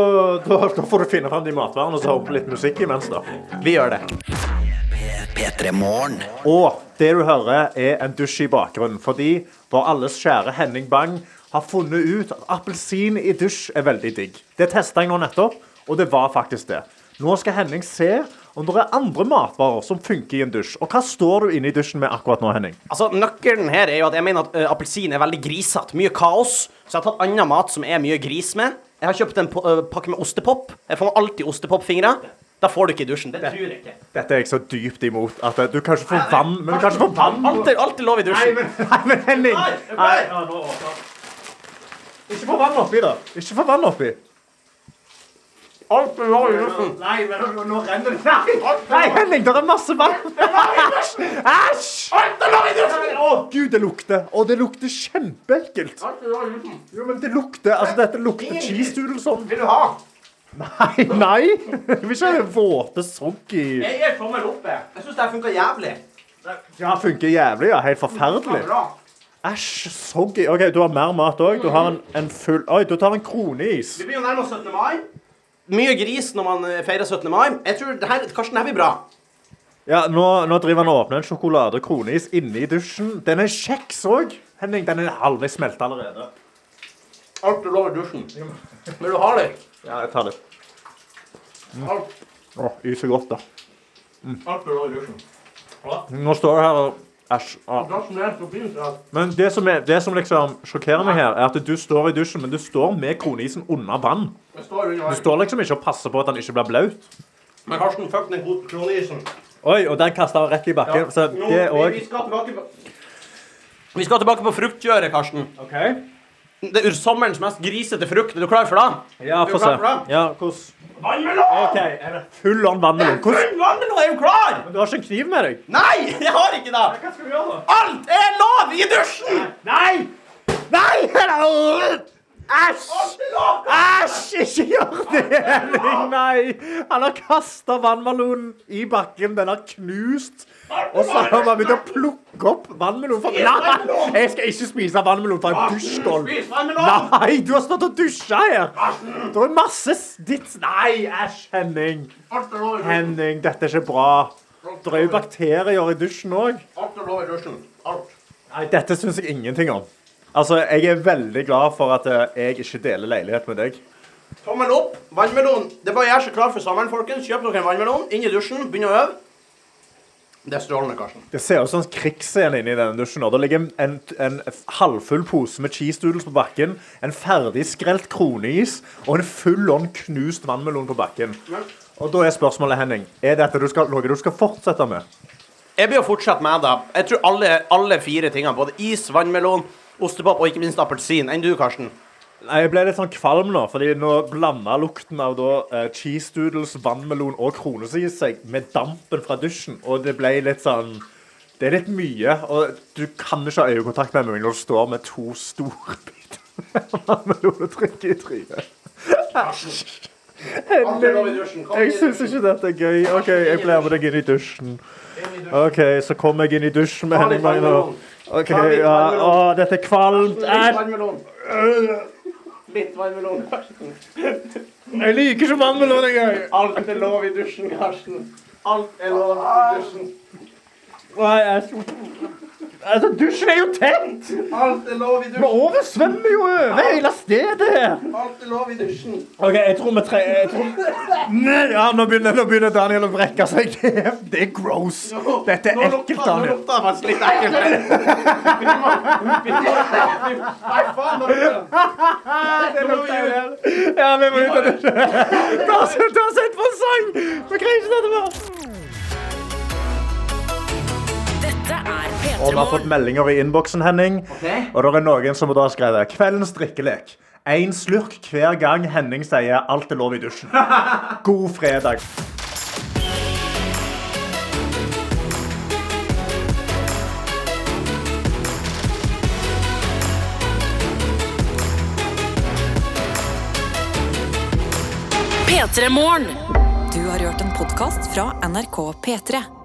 da, da får du finne fram de matvarene og så på litt musikk imens, da. Vi gjør det. Og det du hører, er en dusj i bakgrunnen. Fordi vår alles kjære Henning Bang har funnet ut at appelsin i dusj er veldig digg. Det testa jeg nå nettopp, og det var faktisk det. Nå skal Henning se om det er andre matvarer som funker i en dusj. Og hva står du inne i dusjen med akkurat nå, Henning? Altså, Nøkkelen her er jo at jeg mener at eh, appelsin er veldig grisete. Mye kaos. Så jeg har tatt annen mat som er mye gris med. Jeg har kjøpt en eh, pakke med ostepop. Jeg får alltid ostepopfingre. Da får du ikke i dusjen. Det tror jeg ikke. Dette er jeg så dypt imot at eh, du kan ikke få vann Men du kan ikke få vann Alt alt er lov i Nei, men, *laughs* nei, men Henning! Nei, Nei. Ikke få vann oppi, da. Ikke få vann oppi. Alt er lov i luften. Nei, men nå, renner det Nei, nei Henning, det er masse vann! Æsj! Alt er lov i luften. Å, gud, det lukter. Å, det lukter kjempeekkelt. Er. Jo, men det lukter Altså, dette lukter cheese doodle sånn. Vil du ha? Nei, nei! Jeg vil ikke ha våte soggy Jeg gir tommel opp, Jeg syns det funker jævlig. Ja, funker jævlig. ja, Helt forferdelig. Æsj, soggy. OK, du har mer mat òg. Du har en, en full Oi, du tar en kroneis. Vi begynner nærmere 17. mai. Mye gris når man eh, feirer 17. mai. Jeg tror det her, Karsten, det her blir bra. Ja, nå, nå driver han og åpner en sjokolade kroneis inne i dusjen. Den er kjeks òg. Henning, den er halvveis smelta allerede. Alt er lov i dusjen. Vil du ha litt? Ja, jeg tar litt. Alt, Å, Yser godt, da. alt er lov i dusjen. Nå står jeg her og Æsj. ah. Er Men det som, er, det som liksom sjokkerer meg her, er at du står i dusjen, men du står med kronisen under vann. Står Du står liksom ikke og passer på at den ikke blir blaut. Men Karsten, fuck den gode kronisen. Oi, og den kasta han rett i bakken. Så Nå, det vi, òg vi skal tilbake på Vi skal tilbake på fruktkjøret, Karsten. OK. Det er sommerens mest grisete frukt. Er du klar for det? Ja, få se. Ja, Vannmelon! Okay, er det full on vannmelon? Hvordan Vannmelon er jo klar! Men Du har ikke en kniv med deg? Nei, jeg har ikke det! Hva skal vi gjøre, da? Alt er lov i dusjen! Nei! Nei! Æsj! Æsj! Ikke gjør det, Henning! Nei! Han har kasta vannmelonen i bakken. Den har knust. Og så har han begynt å plukke opp vannmelon. Nei! Jeg skal ikke spise vannmelon fra en dusjgulv. Nei, du har stått og dusja her. Det er masse ditt Nei, æsj, Henning. Henning, dette er ikke bra. Det er jo bakterier i dusjen òg. Nei, dette syns jeg ingenting om. Altså, Jeg er veldig glad for at eh, jeg ikke deler leilighet med deg. Tommel opp. Vannmelon. Det er bare å gjøre seg klar for sommeren, folkens. Kjøp dere en vannmelon. Inn i dusjen. Begynn å øve. Det er strålende, Karsten. Det ser ut som en krigsscene inni denne dusjen. Det ligger en, en halvfull pose med cheese doodles på bakken, en ferdig skrelt kroneis og en full on knust vannmelon på bakken. Og Da er spørsmålet, Henning, er dette du skal, noe du skal fortsette med? Jeg blir å fortsette med det. Jeg tror alle, alle fire tingene, både is, vannmelon, ostepop og ikke minst appelsin. Enn du, Karsten? Nei, Jeg ble litt sånn kvalm nå, fordi nå blanda lukten av da, uh, cheese doodles, vannmelon og kronesis seg med dampen fra dusjen. Og det ble litt sånn Det er litt mye. Og du kan ikke ha øyekontakt med meg når du står med to store biter *laughs* vannmelon og trykker i trynet. Jeg syns ikke dette er gøy. OK, jeg blir med deg inn i dusjen. OK, så kommer jeg inn i dusjen med Henning Magnar. OK, ja. Å, dette er kvalmt. Litt vannmelon, Karsten. Jeg liker ikke vannmelon engang. Alt er lov i dusjen, Karsten. Alt er lov i dusjen. Nei, jeg... Altså, dusjen er jo tent! Alt er lov i Men året svømmer jo over hele stedet her. Alt er lov i dusjen. OK, jeg tror vi tre... Tror... Nei, ja, nå begynner, nå begynner Daniel å brekke seg. *laughs* Det er, det er gross. Dette er ekkelt, Nå Daniel. det faktisk litt ekkelt. *laughs* Nei, faen. nå lukter *laughs* det. Lukter Ja, vi må ut av dusjen. Ta oss en sang! Vi greier ikke dette mer. Og vi har fått meldinger i innboksen, Henning. Og det er noen som da har skrevet Kveldens drikkelek. Én slurk hver gang Henning sier 'alt er lov i dusjen'. *laughs* God fredag. P3morgen. Du har hørt en podkast fra NRK P3.